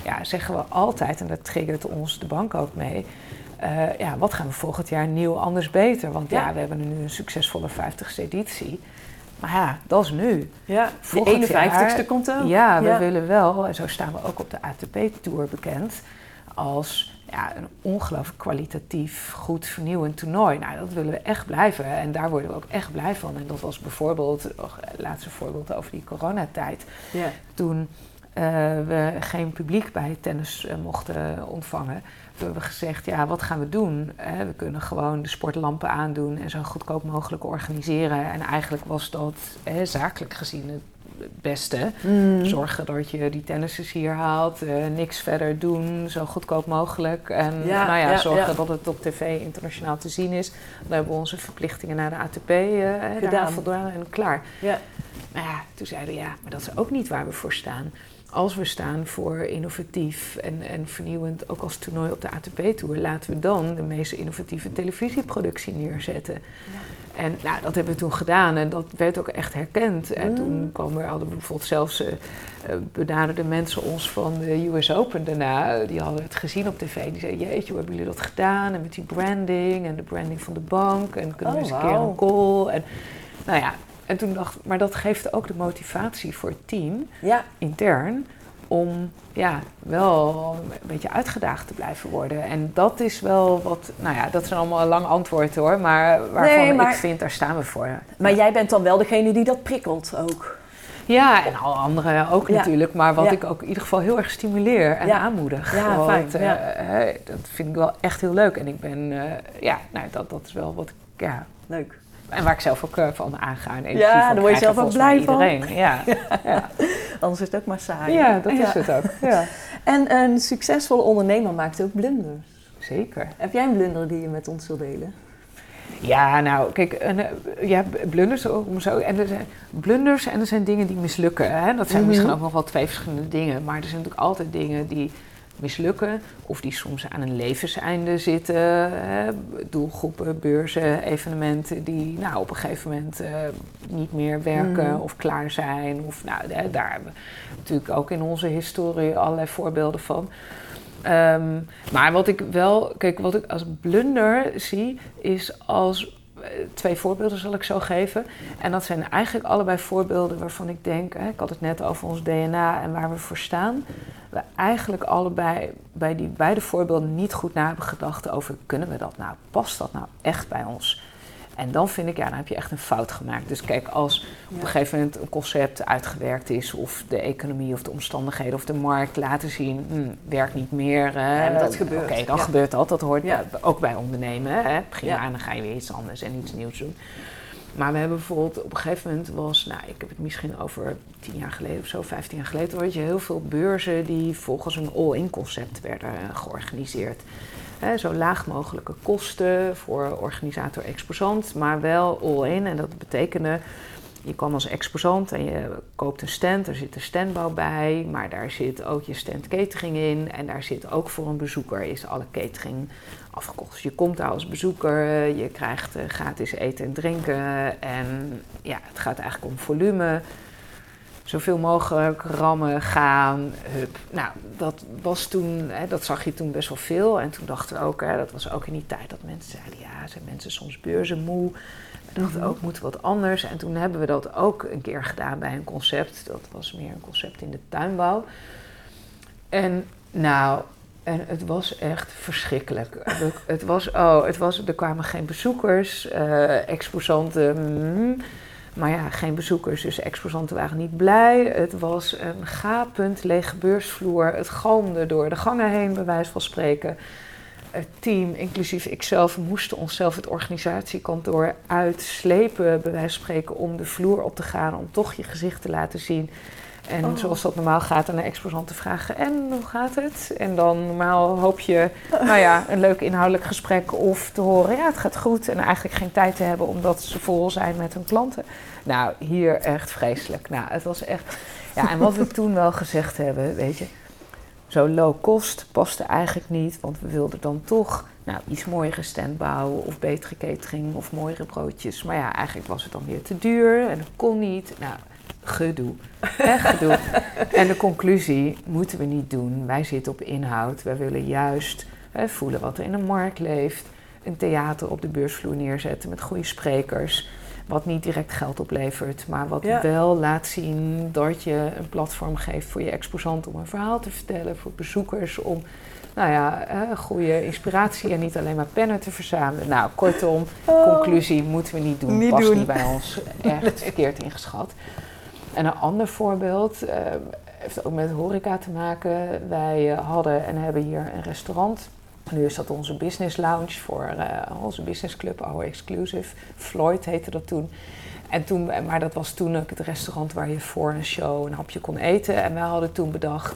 A: Ja, zeggen we altijd, en dat triggert ons de bank ook mee. eh, ja, wat gaan we volgend jaar nieuw, anders, beter? Want ja,
B: Ja.
A: we hebben nu een succesvolle 50ste editie. Maar ja, dat is nu.
B: Ja, de
A: Volgend
B: 51ste
A: jaar-
B: komt ook.
A: Ja, we
B: Ja.
A: willen wel, en zo staan we ook op de ATP-tour bekend, als ja, een ongelooflijk kwalitatief, goed, vernieuwend toernooi. Nou, dat willen we echt blijven en daar worden we ook echt blij van. En dat was bijvoorbeeld, het laatste voorbeeld over die coronatijd,
B: Ja.
A: toen eh, we geen publiek bij tennis eh, mochten ontvangen. Toen hebben we gezegd, ja, wat gaan we doen? Eh, we kunnen gewoon de sportlampen aandoen en zo goedkoop mogelijk organiseren. En eigenlijk was dat eh, zakelijk gezien het beste.
B: Mm.
A: Zorgen dat je die tennissers hier haalt, eh, niks verder doen, zo goedkoop mogelijk. En
B: Ja,
A: nou ja,
B: ja,
A: zorgen
B: ja.
A: dat het op tv internationaal te zien is. Dan hebben we onze verplichtingen naar de ATP
B: gedaan,
A: voldaan en klaar.
B: Ja.
A: Maar ja, toen zeiden we ja, maar dat is ook niet waar we voor staan. Als we staan voor innovatief en, en vernieuwend, ook als toernooi op de ATP-tour, laten we dan de meest innovatieve televisieproductie neerzetten. En nou, dat hebben we toen gedaan en dat werd ook echt herkend. En
B: Mm.
A: toen kwam er, hadden bijvoorbeeld zelfs eh, benaderden mensen ons van de US Open daarna. Die hadden het gezien op tv. Die zeiden, jeetje, hoe hebben jullie dat gedaan? En met die branding en de branding van de bank. En kunnen we
B: Oh,
A: eens een keer een call. En nou ja, en toen dacht ik, maar dat geeft ook de motivatie voor het team
B: Ja.
A: intern om ja, wel een beetje uitgedaagd te blijven worden. En dat is wel wat, nou ja, dat zijn allemaal een lang antwoord hoor, maar waarvan
B: Nee, maar-
A: ik vind, daar staan we voor.
B: Maar jij bent dan wel degene die dat prikkelt ook.
A: Ja, en alle anderen ook
B: Ja.
A: natuurlijk, maar wat
B: Ja.
A: ik ook in ieder geval heel erg stimuleer en aanmoedig.
B: Ja,
A: Want,
B: fijn,
A: eh, dat vind ik wel echt heel leuk. En ik ben, eh, ja, nou, dat, dat is wel wat ik, ja,
B: Leuk.
A: En waar ik zelf ook eh, van aanga. En energie
B: Ja, daar word je zelf ook blij van.
A: Iedereen. [LAUGHS] Ja, ja.
B: Anders is het ook maar saai.
A: ja, dat is het ook. Ja. [LAUGHS]
B: En een succesvolle ondernemer maakt ook blunders.
A: Zeker.
B: Heb jij een blunder die je met ons wil delen?
A: Ja, nou, kijk, en, eh, ja, blunders, om zo, en er zijn blunders en er zijn dingen die mislukken. Hè? Dat zijn
B: Mhm.
A: misschien ook nog wel twee verschillende dingen, maar er zijn natuurlijk altijd dingen die mislukken of die soms aan een levenseinde zitten. Hè? Doelgroepen, beurzen, evenementen die nou, op een gegeven moment eh, niet meer werken
B: Mhm.
A: of klaar zijn. Of, nou, hè, daar hebben we natuurlijk ook in onze historie allerlei voorbeelden van. Ehm, maar wat ik wel, kijk, wat ik als blunder zie, is als. eh, Twee voorbeelden zal ik zo geven. En dat zijn eigenlijk allebei voorbeelden waarvan ik denk, hè, ik had het net over ons DNA en waar we voor staan. We eigenlijk allebei bij die beide voorbeelden niet goed na hebben gedacht over kunnen we dat nou, past dat nou echt bij ons? En dan vind ik, ja, dan heb je echt een fout gemaakt. Dus kijk, als op een gegeven moment een concept uitgewerkt is, of de economie of de omstandigheden of de markt laten zien, hm, werkt niet meer. hè,
B: Ja, maar dat gebeurt.
A: Oké, dan
B: Ja.
A: gebeurt dat. Dat hoort ook bij ondernemen. Hè? Prima,
B: Ja.
A: en dan ga je weer iets anders en iets nieuws doen. Maar we hebben bijvoorbeeld op een gegeven moment was, nou, ik heb het misschien over tien jaar geleden of zo, vijftien jaar geleden, hoor je heel veel beurzen die volgens een all-in concept werden georganiseerd. Zo laag mogelijke kosten voor organisator exposant, maar wel all-in. En dat betekende, je kwam als exposant en je koopt een stand, er zit een standbouw bij, maar daar zit ook je stand catering in. En daar zit ook voor een bezoeker is alle catering afgekocht. Dus je komt daar als bezoeker, je krijgt eh, gratis eten en drinken. En ja, het gaat eigenlijk om volume. Zoveel mogelijk rammen, gaan, hup. Nou, dat was toen, hè, dat zag je toen best wel veel. En toen dachten we ook, hè, dat was ook in die tijd dat mensen zeiden, ja, zijn mensen soms beurzenmoe. We dachten ook, moet wat anders. En toen hebben we dat ook een keer gedaan bij een concept. Dat was meer een concept in de tuinbouw. En nou, en het was echt verschrikkelijk. Het- [LAUGHS] Het was, oh, het was, er kwamen geen bezoekers, eh, exposanten, mm, maar ja, geen bezoekers, dus exposanten waren niet blij. Het was een gapend lege beursvloer. Het galmde door de gangen heen, bij wijze van spreken. Het team, inclusief ikzelf, moesten onszelf het organisatiekantoor uitslepen, bij wijze van spreken, om de vloer op te gaan, om toch je gezicht te laten zien. En
B: Oh.
A: zoals dat normaal gaat, aan de exposant te vragen: En hoe gaat het? En dan normaal hoop je, nou ja, een leuk inhoudelijk gesprek of te horen: Ja, het gaat goed. En eigenlijk geen tijd te hebben omdat ze vol zijn met hun klanten. Nou, hier echt vreselijk. Nou, het was echt. Ja, en wat we toen wel gezegd hebben, weet je. Zo low cost paste eigenlijk niet, want we wilden dan toch nou, iets mooiere stand bouwen of betere catering of mooiere broodjes. Maar ja, eigenlijk was het dan weer te duur en dat kon niet. Nou, gedoe. [LAUGHS] Echt gedoe. en de conclusie moeten we niet doen. Wij zitten op inhoud. Wij willen juist hè, voelen wat er in de markt leeft. Een theater op de beursvloer neerzetten met goede sprekers. Wat niet direct geld oplevert, maar wat
B: Ja.
A: wel laat zien dat je een platform geeft voor je exposant om een verhaal te vertellen, voor bezoekers om nou ja, eh, goede inspiratie en niet alleen maar pennen te verzamelen. Nou, kortom, conclusie moeten we niet doen.
B: Oh. Niet
A: Past
B: doen.
A: niet bij ons. Echt [LAUGHS] verkeerd ingeschat. En een ander voorbeeld eh, heeft ook met horeca te maken. Wij eh, hadden en hebben hier een restaurant. Nu is dat onze business lounge voor eh, onze businessclub, Our Exclusive. Floyd heette dat toen. En toen. Maar dat was toen ook het restaurant waar je voor een show een hapje kon eten. En wij hadden toen bedacht,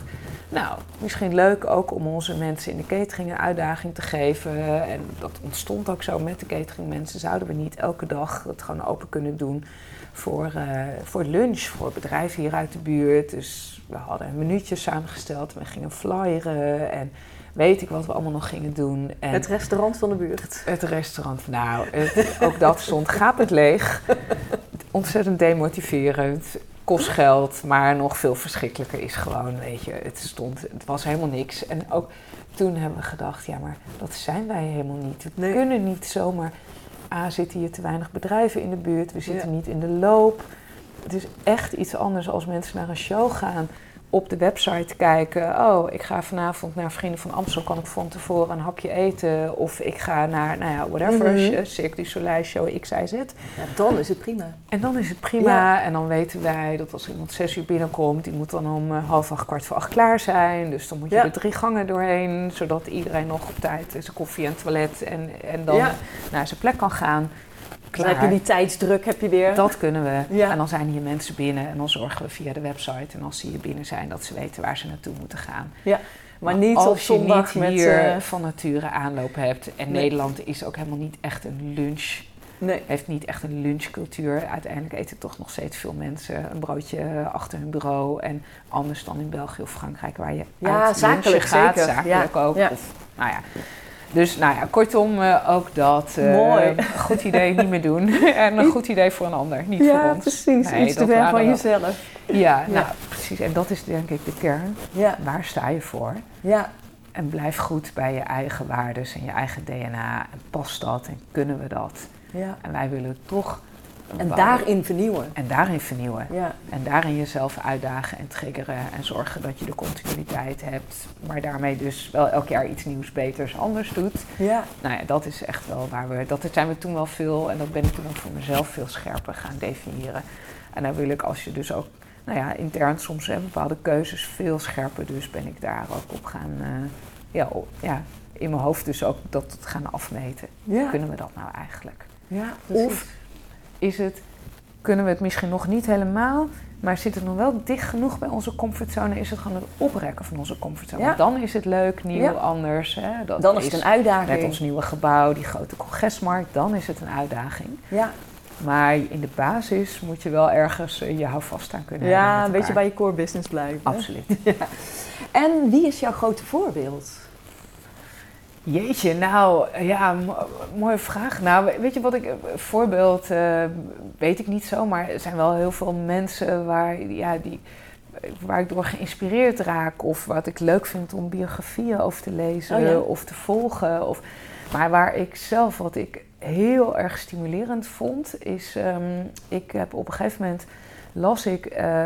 A: nou, misschien leuk ook om onze mensen in de catering een uitdaging te geven. En dat ontstond ook zo met de cateringmensen. Zouden we niet elke dag het gewoon open kunnen doen voor, eh, voor lunch, voor bedrijven hier uit de buurt. Dus we hadden een minuutje samengesteld. We gingen flyeren en weet ik wat we allemaal nog gingen doen. En
B: Het restaurant van de buurt.
A: het restaurant, nou, het- ook dat stond gapend leeg. Ontzettend demotiverend. Kost geld, maar nog veel verschrikkelijker is gewoon, weet je, het stond, het was helemaal niks. En ook toen hebben we gedacht, ja, maar dat zijn wij helemaal niet. We
B: Nee.
A: kunnen niet zomaar, A, zitten hier te weinig bedrijven in de buurt, we zitten
B: Ja.
A: niet in de loop. Het is echt iets anders als mensen naar een show gaan op de website kijken. Oh, ik ga vanavond naar Vrienden van Amstel. Kan ik van tevoren een hapje eten? Of ik ga naar, nou ja, whatever.
B: Mhm.
A: Cirque du Soleil show X, Y, Z.
B: Ja, dan is het prima.
A: En dan is het prima. En dan weten wij dat als iemand zes uur binnenkomt, die moet dan om eh, half acht, kwart voor acht klaar zijn. Dus dan moet je
B: Ja.
A: er drie gangen doorheen, zodat iedereen nog op tijd zijn koffie en toilet en, en dan naar zijn plek kan gaan.
B: Dan heb je die tijdsdruk heb je weer.
A: Dat kunnen we.
B: Ja.
A: En dan zijn hier mensen binnen en dan zorgen we via de website. En als ze hier binnen zijn, dat ze weten waar ze naartoe moeten gaan.
B: maar niet
A: als
B: op
A: je niet
B: met...
A: hier
B: eh,
A: van nature aanloop hebt. En
B: Nee.
A: Nederland is ook helemaal niet echt een lunch
B: nee.
A: heeft niet echt een lunchcultuur. Uiteindelijk eten toch nog steeds veel mensen een broodje achter hun bureau. En anders dan in België of Frankrijk, waar je
B: Ja,
A: uit
B: zakelijk
A: gaat,
B: zeker.
A: zakelijk
B: Ja,
A: ook.
B: ja.
A: Of, nou ja. Dus nou ja, kortom, eh, ook dat. eh,
B: Mooi.
A: Een [LAUGHS] goed idee niet meer doen. [LAUGHS] en een goed idee voor een ander, niet voor
B: Ja,
A: ons.
B: precies.
A: Nee,
B: Iets te ver van jezelf.
A: Ja,
B: Ja.
A: nou precies. En dat is denk ik de kern.
B: Ja,
A: Waar sta je voor?
B: ja,
A: En blijf goed bij je eigen waarden en je eigen DNA. En past dat en kunnen we dat?
B: ja.
A: En wij willen toch...
B: En daarin vernieuwen.
A: En daarin vernieuwen.
B: Ja,
A: En daarin jezelf uitdagen en triggeren en zorgen dat je de continuïteit hebt. Maar daarmee dus wel elk jaar iets nieuws, beters, anders doet.
B: ja.
A: Nou ja, dat is echt wel waar we... Dat zijn we toen wel veel en dat ben ik toen ook voor mezelf veel scherper gaan definiëren. En dan wil ik als je dus ook... Nou ja, intern soms hè, bepaalde keuzes veel scherper. Dus ben ik daar ook op gaan... eh, ja, ja, in mijn hoofd dus ook dat gaan afmeten.
B: ja.
A: Kunnen we dat nou eigenlijk?
B: ja
A: Of is het, kunnen we het misschien nog niet helemaal, maar zit het nog wel dicht genoeg bij onze comfortzone? Is het gewoon het oprekken van onze comfortzone?
B: Ja.
A: Dan is het leuk, nieuw,
B: Ja.
A: anders. Hè? Dat
B: Dan is het een uitdaging.
A: Met ons nieuwe gebouw, die grote congresmarkt, dan is het een uitdaging.
B: Ja,
A: Maar in de basis moet je wel ergens eh, je houvast aan kunnen
B: ja
A: hebben.
B: een
A: met
B: beetje bij je core business blijven.
A: Absoluut. [LAUGHS]
B: En wie is jouw grote voorbeeld?
A: Jeetje, nou ja, mo- mooie vraag. Nou, we- weet je wat ik, een voorbeeld eh, weet ik niet zo, maar er zijn wel heel veel mensen waar, ja, die, waar ik door geïnspireerd raak. Of wat ik leuk vind om biografieën over te lezen
B: Oh ja.
A: of te volgen. Of, maar waar ik zelf, wat ik heel erg stimulerend vond, is, ehm, ik heb op een gegeven moment las ik eh,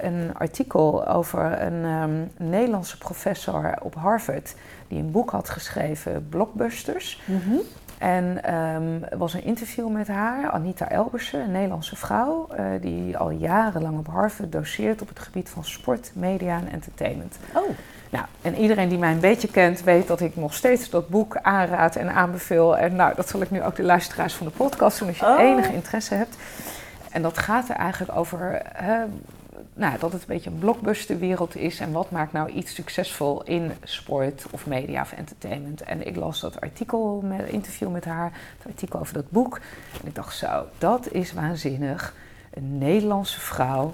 A: een artikel over een ehm, Nederlandse professor op Harvard die een boek had geschreven, Blockbusters. En ehm, er was een interview met haar, Anita Elbersen, een Nederlandse vrouw, eh, die al jarenlang op Harvard doseert op het gebied van sport, media en entertainment.
B: Oh,
A: Nou, en iedereen die mij een beetje kent, weet dat ik nog steeds dat boek aanraad en aanbeveel. En nou, dat zal ik nu ook de luisteraars van de podcast doen als je
B: Oh.
A: enige interesse hebt. En dat gaat er eigenlijk over hè, nou, dat het een beetje een blockbusterwereld is. En wat maakt nou iets succesvol in sport of media of entertainment. En ik las dat artikel, met interview met haar, het artikel over dat boek. En ik dacht zo, dat is waanzinnig. Een Nederlandse vrouw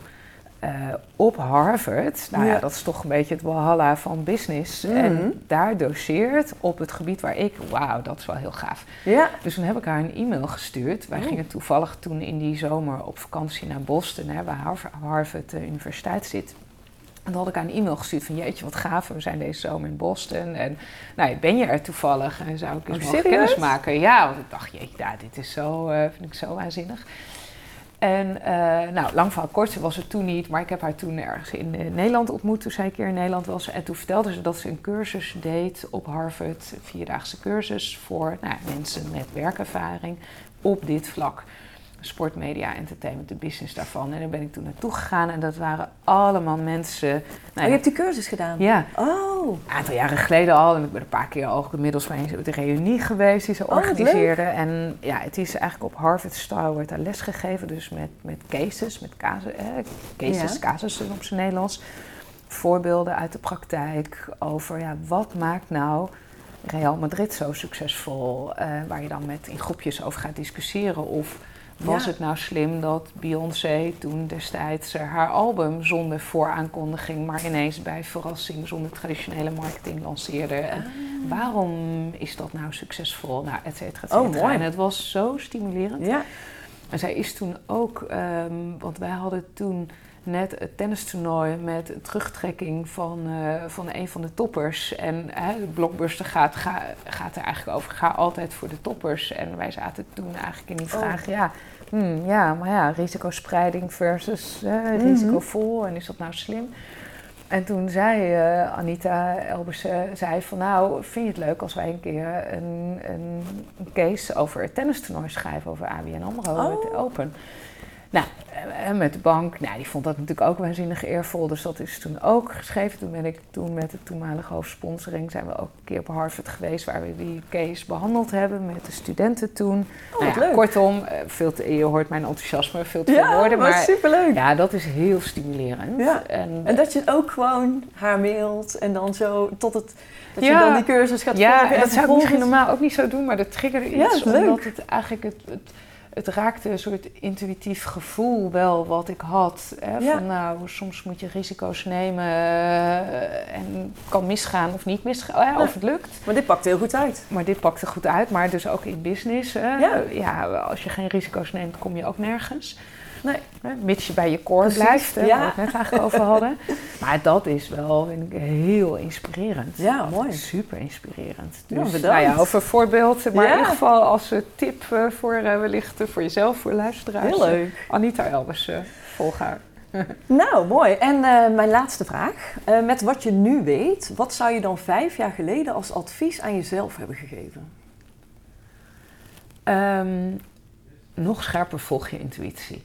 A: eh, op Harvard. Nou ja.
B: Ja.
A: dat is toch een beetje het walhalla van business.
B: Mhm.
A: En daar doseert op het gebied waar ik, wauw, dat is wel heel gaaf.
B: ja.
A: Dus toen heb ik haar een e-mail gestuurd. Wij
B: Oh.
A: gingen toevallig toen in die zomer op vakantie naar Boston, hè, waar Harvard, Harvard eh, Universiteit zit. En toen had ik haar een e-mail gestuurd van jeetje, wat gaaf, we zijn deze zomer in Boston. En nou, ben je er toevallig? En zou ik eens
B: Oh,
A: kennis maken? Ja, want ik dacht, jeetje, dit is zo, eh, vind ik zo waanzinnig. En eh, nou, lang verhaal kort, ze was het toen niet, maar ik heb haar toen ergens in eh, Nederland ontmoet toen zij een keer in Nederland was. En toen vertelde ze dat ze een cursus deed op Harvard, een vierdaagse cursus voor nou, mensen met werkervaring op dit vlak. Sport, media, entertainment, de business daarvan. En daar ben ik toen naartoe gegaan en dat waren allemaal mensen.
B: Oh,
A: Nou,
B: je
A: ja,
B: hebt die cursus gedaan?
A: ja,
B: Oh,
A: een aantal jaren geleden al. En ik ben een paar keer ook inmiddels bij de reunie geweest die ze
B: Oh, wat
A: organiseerde. En ja, het is eigenlijk op Harvard Star wordt daar lesgegeven. Dus met, met cases, met casus, eh, cases,
B: Ja.
A: casussen op zijn Nederlands. Voorbeelden uit de praktijk over ja, wat maakt nou Real Madrid zo succesvol. eh, waar je dan met in groepjes over gaat discussiëren. Of was
B: Ja.
A: het nou slim dat Beyoncé toen destijds eh, haar album zonder vooraankondiging, maar ineens bij verrassing zonder traditionele marketing lanceerde? En waarom is dat nou succesvol? Nou, et cetera, et
B: Oh,
A: cetera.
B: mooi.
A: En het was zo stimulerend.
B: ja.
A: En zij is toen ook, ehm, want wij hadden toen net het tennistoernooi met terugtrekking van, eh, van een van de toppers. En hè, de blockbuster gaat, ga, gaat er eigenlijk over, ga altijd voor de toppers. En wij zaten toen eigenlijk in die
B: Oh.
A: vraag, ja, hmm, ja, maar ja, risicospreiding versus eh, risicovol. En is dat nou slim? en toen zei uh, Anita Elbers zei van nou, vind je het leuk als wij een keer een, een, een case over het tennistoernooi schrijven over ABN AMRO,
B: Oh.
A: het Open. Nou, en met de bank, nou, die vond dat natuurlijk ook waanzinnig eervol. Dus dat is toen ook geschreven. Toen ben ik toen met de toenmalige hoofdsponsoring... zijn we ook een keer op Harvard geweest... waar we die case behandeld hebben met de studenten toen.
B: Oh,
A: Nou ja,
B: leuk.
A: Kortom, eh, veel te, je hoort mijn enthousiasme, veel te veel
B: Ja,
A: woorden.
B: maar superleuk.
A: ja, dat is heel stimulerend.
B: Ja.
A: En,
B: En dat je ook gewoon haar mailt en dan zo tot het... Dat
A: Ja.
B: je dan die cursus gaat
A: ja,
B: volgen.
A: en dat zou ik misschien normaal ook niet zo doen, maar dat triggerde
B: Ja,
A: iets. Omdat het eigenlijk het, het, het raakte een soort intuïtief gevoel wel wat ik had. Hè,
B: Ja.
A: Van nou, soms moet je risico's nemen eh, en kan misgaan of niet misgaan, eh, of het lukt.
B: Maar dit pakt heel goed uit.
A: Maar dit pakte goed uit, maar dus ook in business.
B: Ja,
A: als je geen risico's neemt, kom je ook nergens.
B: Nee.
A: Hè, mits je bij je core
B: Precies,
A: blijft, hè,
B: ja.
A: waar we het net eigenlijk over hadden. [LAUGHS] Maar dat is wel vind ik, heel inspirerend.
B: Ja, mooi.
A: Super inspirerend.
B: Ja,
A: Dus
B: bedankt.
A: nou ja, over voorbeeld, maar
B: Ja.
A: in ieder geval als eh, tip eh, voor eh, wellicht voor jezelf, voor luisteraars.
B: Heel leuk.
A: Anita Elbers, volg haar. [LAUGHS]
B: Nou, mooi. En mijn laatste vraag. Met wat je nu weet, wat zou je dan vijf jaar geleden als advies aan jezelf hebben gegeven?
A: Ehm, nog scherper volg je intuïtie.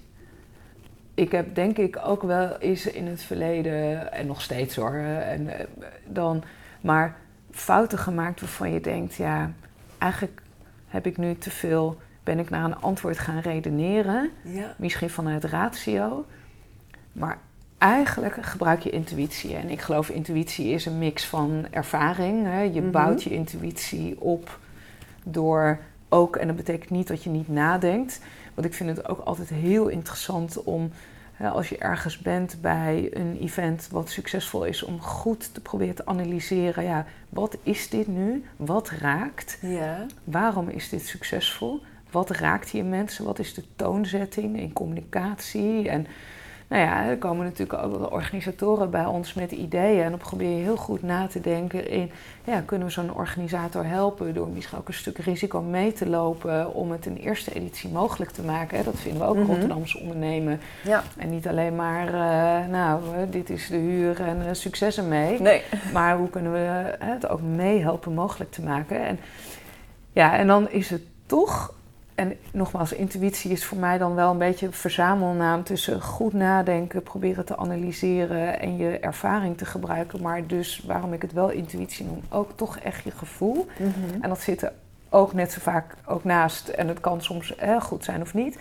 A: Ik heb denk ik ook wel eens in het verleden, en nog steeds hoor, en, eh, dan, maar fouten gemaakt waarvan je denkt, ja, eigenlijk heb ik nu te veel, ben ik naar een antwoord gaan redeneren,
B: Ja.
A: misschien vanuit ratio, maar eigenlijk gebruik je intuïtie. En ik geloof intuïtie is een mix van ervaring. Hè. Je
B: Mhm.
A: bouwt je intuïtie op door ook, en dat betekent niet dat je niet nadenkt. Want ik vind het ook altijd heel interessant om, hè, als je ergens bent bij een event wat succesvol is, om goed te proberen te analyseren. Ja, wat is dit nu? Wat raakt?
B: Ja.
A: Waarom is dit succesvol? Wat raakt hier mensen? Wat is de toonzetting in communicatie? En nou ja, er komen natuurlijk ook wel organisatoren bij ons met ideeën. En dan probeer je heel goed na te denken in... Ja, kunnen we zo'n organisator helpen door misschien ook een stuk risico mee te lopen... om het in eerste editie mogelijk te maken. Dat vinden we ook
B: Mhm.
A: Rotterdamse ondernemen.
B: Ja.
A: En niet alleen maar, eh, nou, dit is de huur en eh, succes ermee.
B: Nee.
A: Maar hoe kunnen we het ook meehelpen mogelijk te maken? En, ja, en dan is het toch, en nogmaals, intuïtie is voor mij dan wel een beetje een verzamelnaam tussen goed nadenken, proberen te analyseren en je ervaring te gebruiken. Maar dus waarom ik het wel intuïtie noem, ook toch echt je gevoel.
B: Mhm.
A: En dat zit er ook net zo vaak ook naast. En het kan soms hè, goed zijn of niet.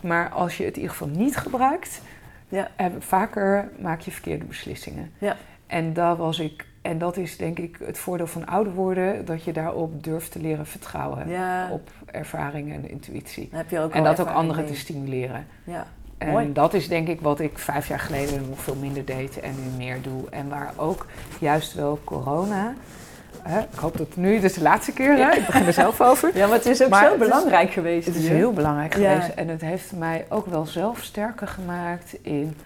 A: Maar als je het in ieder geval niet gebruikt,
B: Ja.
A: eh, vaker maak je verkeerde beslissingen.
B: Ja.
A: En daar was ik. En dat is denk ik het voordeel van ouder worden, dat je daarop durft te leren vertrouwen.
B: Ja.
A: Op ervaring en intuïtie.
B: Dan heb je ook
A: En dat ook anderen
B: mee.
A: te stimuleren.
B: Ja.
A: En
B: Mooi.
A: dat is denk ik wat ik vijf jaar geleden nog veel minder deed en nu meer doe. En waar ook juist wel corona. Hè, ik hoop dat nu dus de laatste keer, hè, ik begin er zelf over. [LAUGHS]
B: Ja, maar het is ook
A: Maar
B: zo
A: is-
B: belangrijk geweest.
A: Het is
B: hier.
A: heel belangrijk
B: Ja.
A: geweest en het heeft mij ook wel zelf sterker gemaakt in...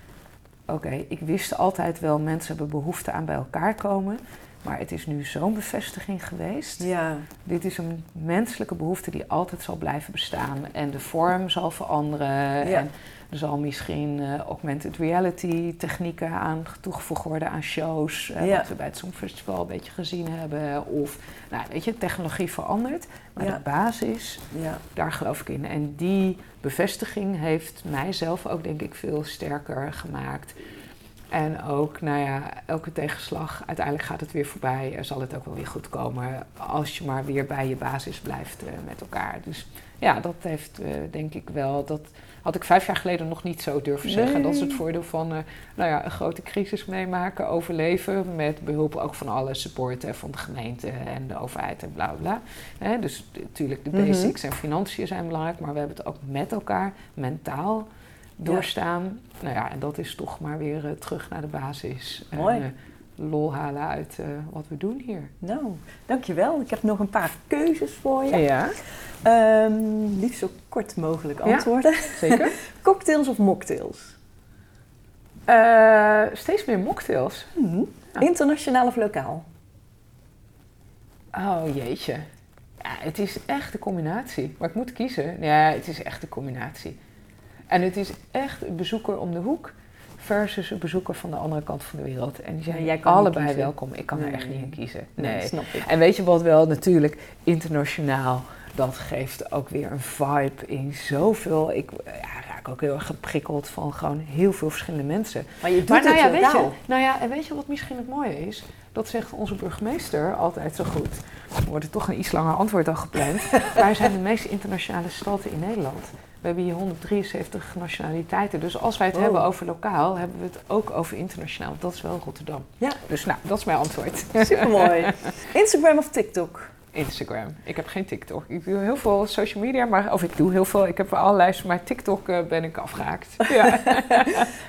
A: Oké, ik wist altijd wel, mensen hebben behoefte aan bij elkaar komen. Maar het is nu zo'n bevestiging geweest.
B: Ja.
A: Dit is een menselijke behoefte die altijd zal blijven bestaan. En de vorm zal veranderen.
B: Ja.
A: En er zal misschien eh, augmented reality technieken aan toegevoegd worden aan shows. eh,
B: Ja.
A: Wat we bij het Songfestival een beetje gezien hebben. Of, nou weet je, technologie verandert. Maar de basis,
B: Ja.
A: daar geloof ik in. En die bevestiging heeft mijzelf ook denk ik veel sterker gemaakt. En ook, nou ja, elke tegenslag, uiteindelijk gaat het weer voorbij. Er zal het ook wel weer goed komen als je maar weer bij je basis blijft eh, met elkaar. Dus ja, dat heeft eh, denk ik wel, dat had ik vijf jaar geleden nog niet zo durven zeggen.
B: Nee.
A: Dat is het voordeel van, eh, nou ja, een grote crisis meemaken, overleven. Met behulp ook van alle support van de gemeente en de overheid en bla bla. Hè, dus natuurlijk de
B: Mhm.
A: basics en financiën zijn belangrijk, maar we hebben het ook met elkaar mentaal doorstaan. Nou ja, en dat is toch maar weer eh, terug naar de basis.
B: Mooi.
A: En, eh, lol halen uit eh, wat we doen hier.
B: Nou, dankjewel. Ik heb nog een paar keuzes voor je.
A: Ja,
B: Ehm, liefst zo kort mogelijk
A: Ja.
B: antwoorden.
A: zeker. [LAUGHS]
B: Cocktails of mocktails?
A: Steeds meer mocktails. Ja.
B: Internationaal of lokaal?
A: Oh jeetje. Ja, het is echt een combinatie. Maar ik moet kiezen. Ja, het is echt een combinatie. En het is echt een bezoeker om de hoek. versus een bezoeker van de andere kant van de wereld. En die zijn
C: jij kan
A: allebei welkom. Ik kan er echt niet in kiezen.
C: Nee,
A: Nee.
C: snap ik.
A: En weet je wat wel natuurlijk internationaal, dat geeft ook weer een vibe in zoveel. Ik ja, raak ook heel erg geprikkeld van gewoon heel veel verschillende mensen.
C: Maar je doet
A: Maar nou
C: het
A: ja, weet je,
C: lokaal.
A: nou ja, en weet je wat misschien het mooie is? Dat zegt onze burgemeester altijd zo goed. Er wordt er toch een iets langer antwoord dan gepland. [LAUGHS] Wij zijn de meest internationale stad in Nederland. We hebben hier 173 nationaliteiten. Dus als wij het
C: Wow.
A: hebben over lokaal, hebben we het ook over internationaal. Dat is wel Rotterdam.
C: Ja.
A: Dus nou, dat is mijn antwoord.
C: Supermooi. [LAUGHS] Instagram of TikTok?
A: Instagram. Ik heb geen TikTok. Ik doe heel veel social media, maar of ik doe heel veel. Ik heb allerlei, maar TikTok eh, ben ik afgehaakt. [LAUGHS] Ja. [LAUGHS]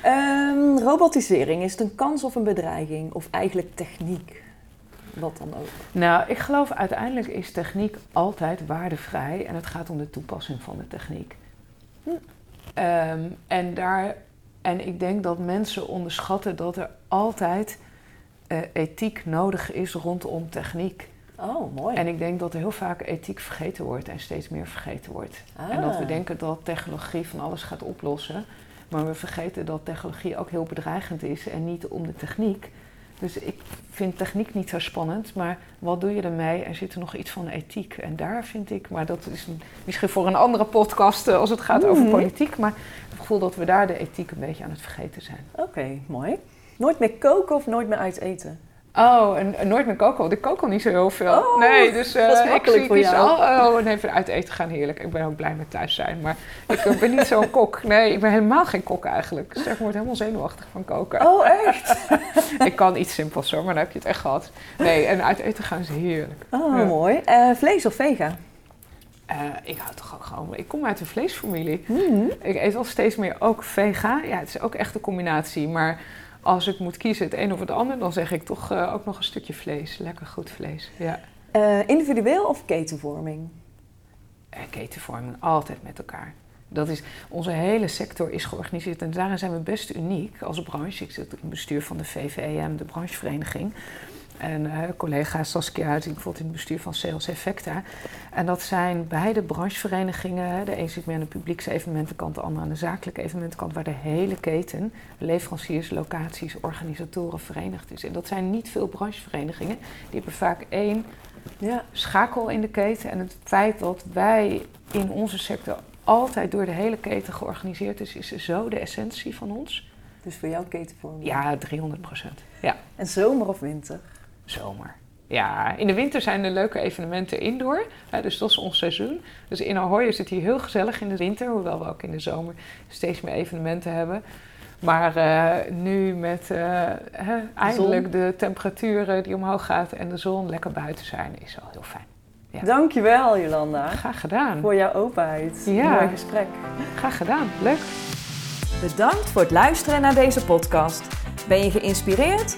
C: Ehm, robotisering, is het een kans of een bedreiging? Of eigenlijk techniek? Wat dan ook.
A: nou, ik geloof uiteindelijk is techniek altijd waardevrij en het gaat om de toepassing van de techniek.
C: Hm.
A: Ehm, en, daar, en ik denk dat mensen onderschatten dat er altijd eh, ethiek nodig is rondom techniek.
C: Oh, mooi.
A: En ik denk dat er heel vaak ethiek vergeten wordt en steeds meer vergeten wordt.
C: Ah.
A: En dat we denken dat technologie van alles gaat oplossen. Maar we vergeten dat technologie ook heel bedreigend is en niet om de techniek. Dus ik vind techniek niet zo spannend, maar wat doe je ermee? Er zit er nog iets van ethiek. En daar vind ik, maar dat is misschien voor een andere podcast eh, als het gaat over
C: Mhm.
A: politiek. Maar het gevoel dat we daar de ethiek een beetje aan het vergeten zijn.
C: Oké, mooi. Nooit meer koken of nooit meer uit eten?
A: Oh, en, en nooit meer koken, want ik kook al niet zo heel veel.
C: Oh,
A: nee, dus eh,
C: dat is
A: ik
C: makkelijk voor jou.
A: al. Oh, nee, even uit eten gaan heerlijk. Ik ben ook blij met thuis zijn, maar ik eh, ben niet zo'n [LAUGHS] kok. Nee, ik ben helemaal geen kok eigenlijk. Dus ik word helemaal zenuwachtig van koken.
C: Oh, echt? [LAUGHS]
A: Ik kan iets simpels zo, maar dan heb je het echt gehad. Nee, en uit eten gaan is heerlijk.
C: Oh,
A: Ja.
C: mooi. Eh, vlees of vega?
A: Eh, ik hou toch ook gewoon... Ik kom uit een vleesfamilie.
C: Mhm.
A: Ik eet wel steeds meer ook vega. Ja, het is ook echt een combinatie. Maar als ik moet kiezen het een of het ander, dan zeg ik toch eh, ook nog een stukje vlees. Lekker goed vlees, ja.
C: Eh, individueel of ketenvorming?
A: eh, ketenvorming altijd met elkaar. Dat is, onze hele sector is georganiseerd en daarin zijn we best uniek als branche. Ik zit in het bestuur van de VVEM, de branchevereniging. En eh collega Saskia zit bijvoorbeeld in het bestuur van Sales Effecta. En dat zijn beide brancheverenigingen. De een zit meer aan de publiekse evenementenkant, de andere aan de zakelijke evenementenkant, waar de hele keten, leveranciers, locaties, organisatoren verenigd is. En dat zijn niet veel brancheverenigingen. Die hebben vaak één
C: Ja.
A: schakel in de keten. En het feit dat wij in onze sector altijd door de hele keten georganiseerd is, is zo de essentie van ons.
C: Dus voor jou ketenvorming.
A: Ja, 300 procent. Ja,
C: En zomer of winter?
A: Zomer. Ja, in de winter zijn er leuke evenementen indoor. Hè, dus dat is ons seizoen. Dus in Ahoy is het hier heel gezellig in de winter. Hoewel we ook in de zomer steeds meer evenementen hebben. Maar eh, nu met eh, hè, eindelijk de temperaturen die omhoog gaat en de zon lekker buiten zijn, is wel heel fijn. Ja.
C: Dankjewel, Jolanda.
A: Graag gedaan.
C: Voor jouw openheid.
A: Ja.
C: Mooi gesprek.
A: Graag gedaan. Leuk.
B: Bedankt voor het luisteren naar deze podcast. Ben je geïnspireerd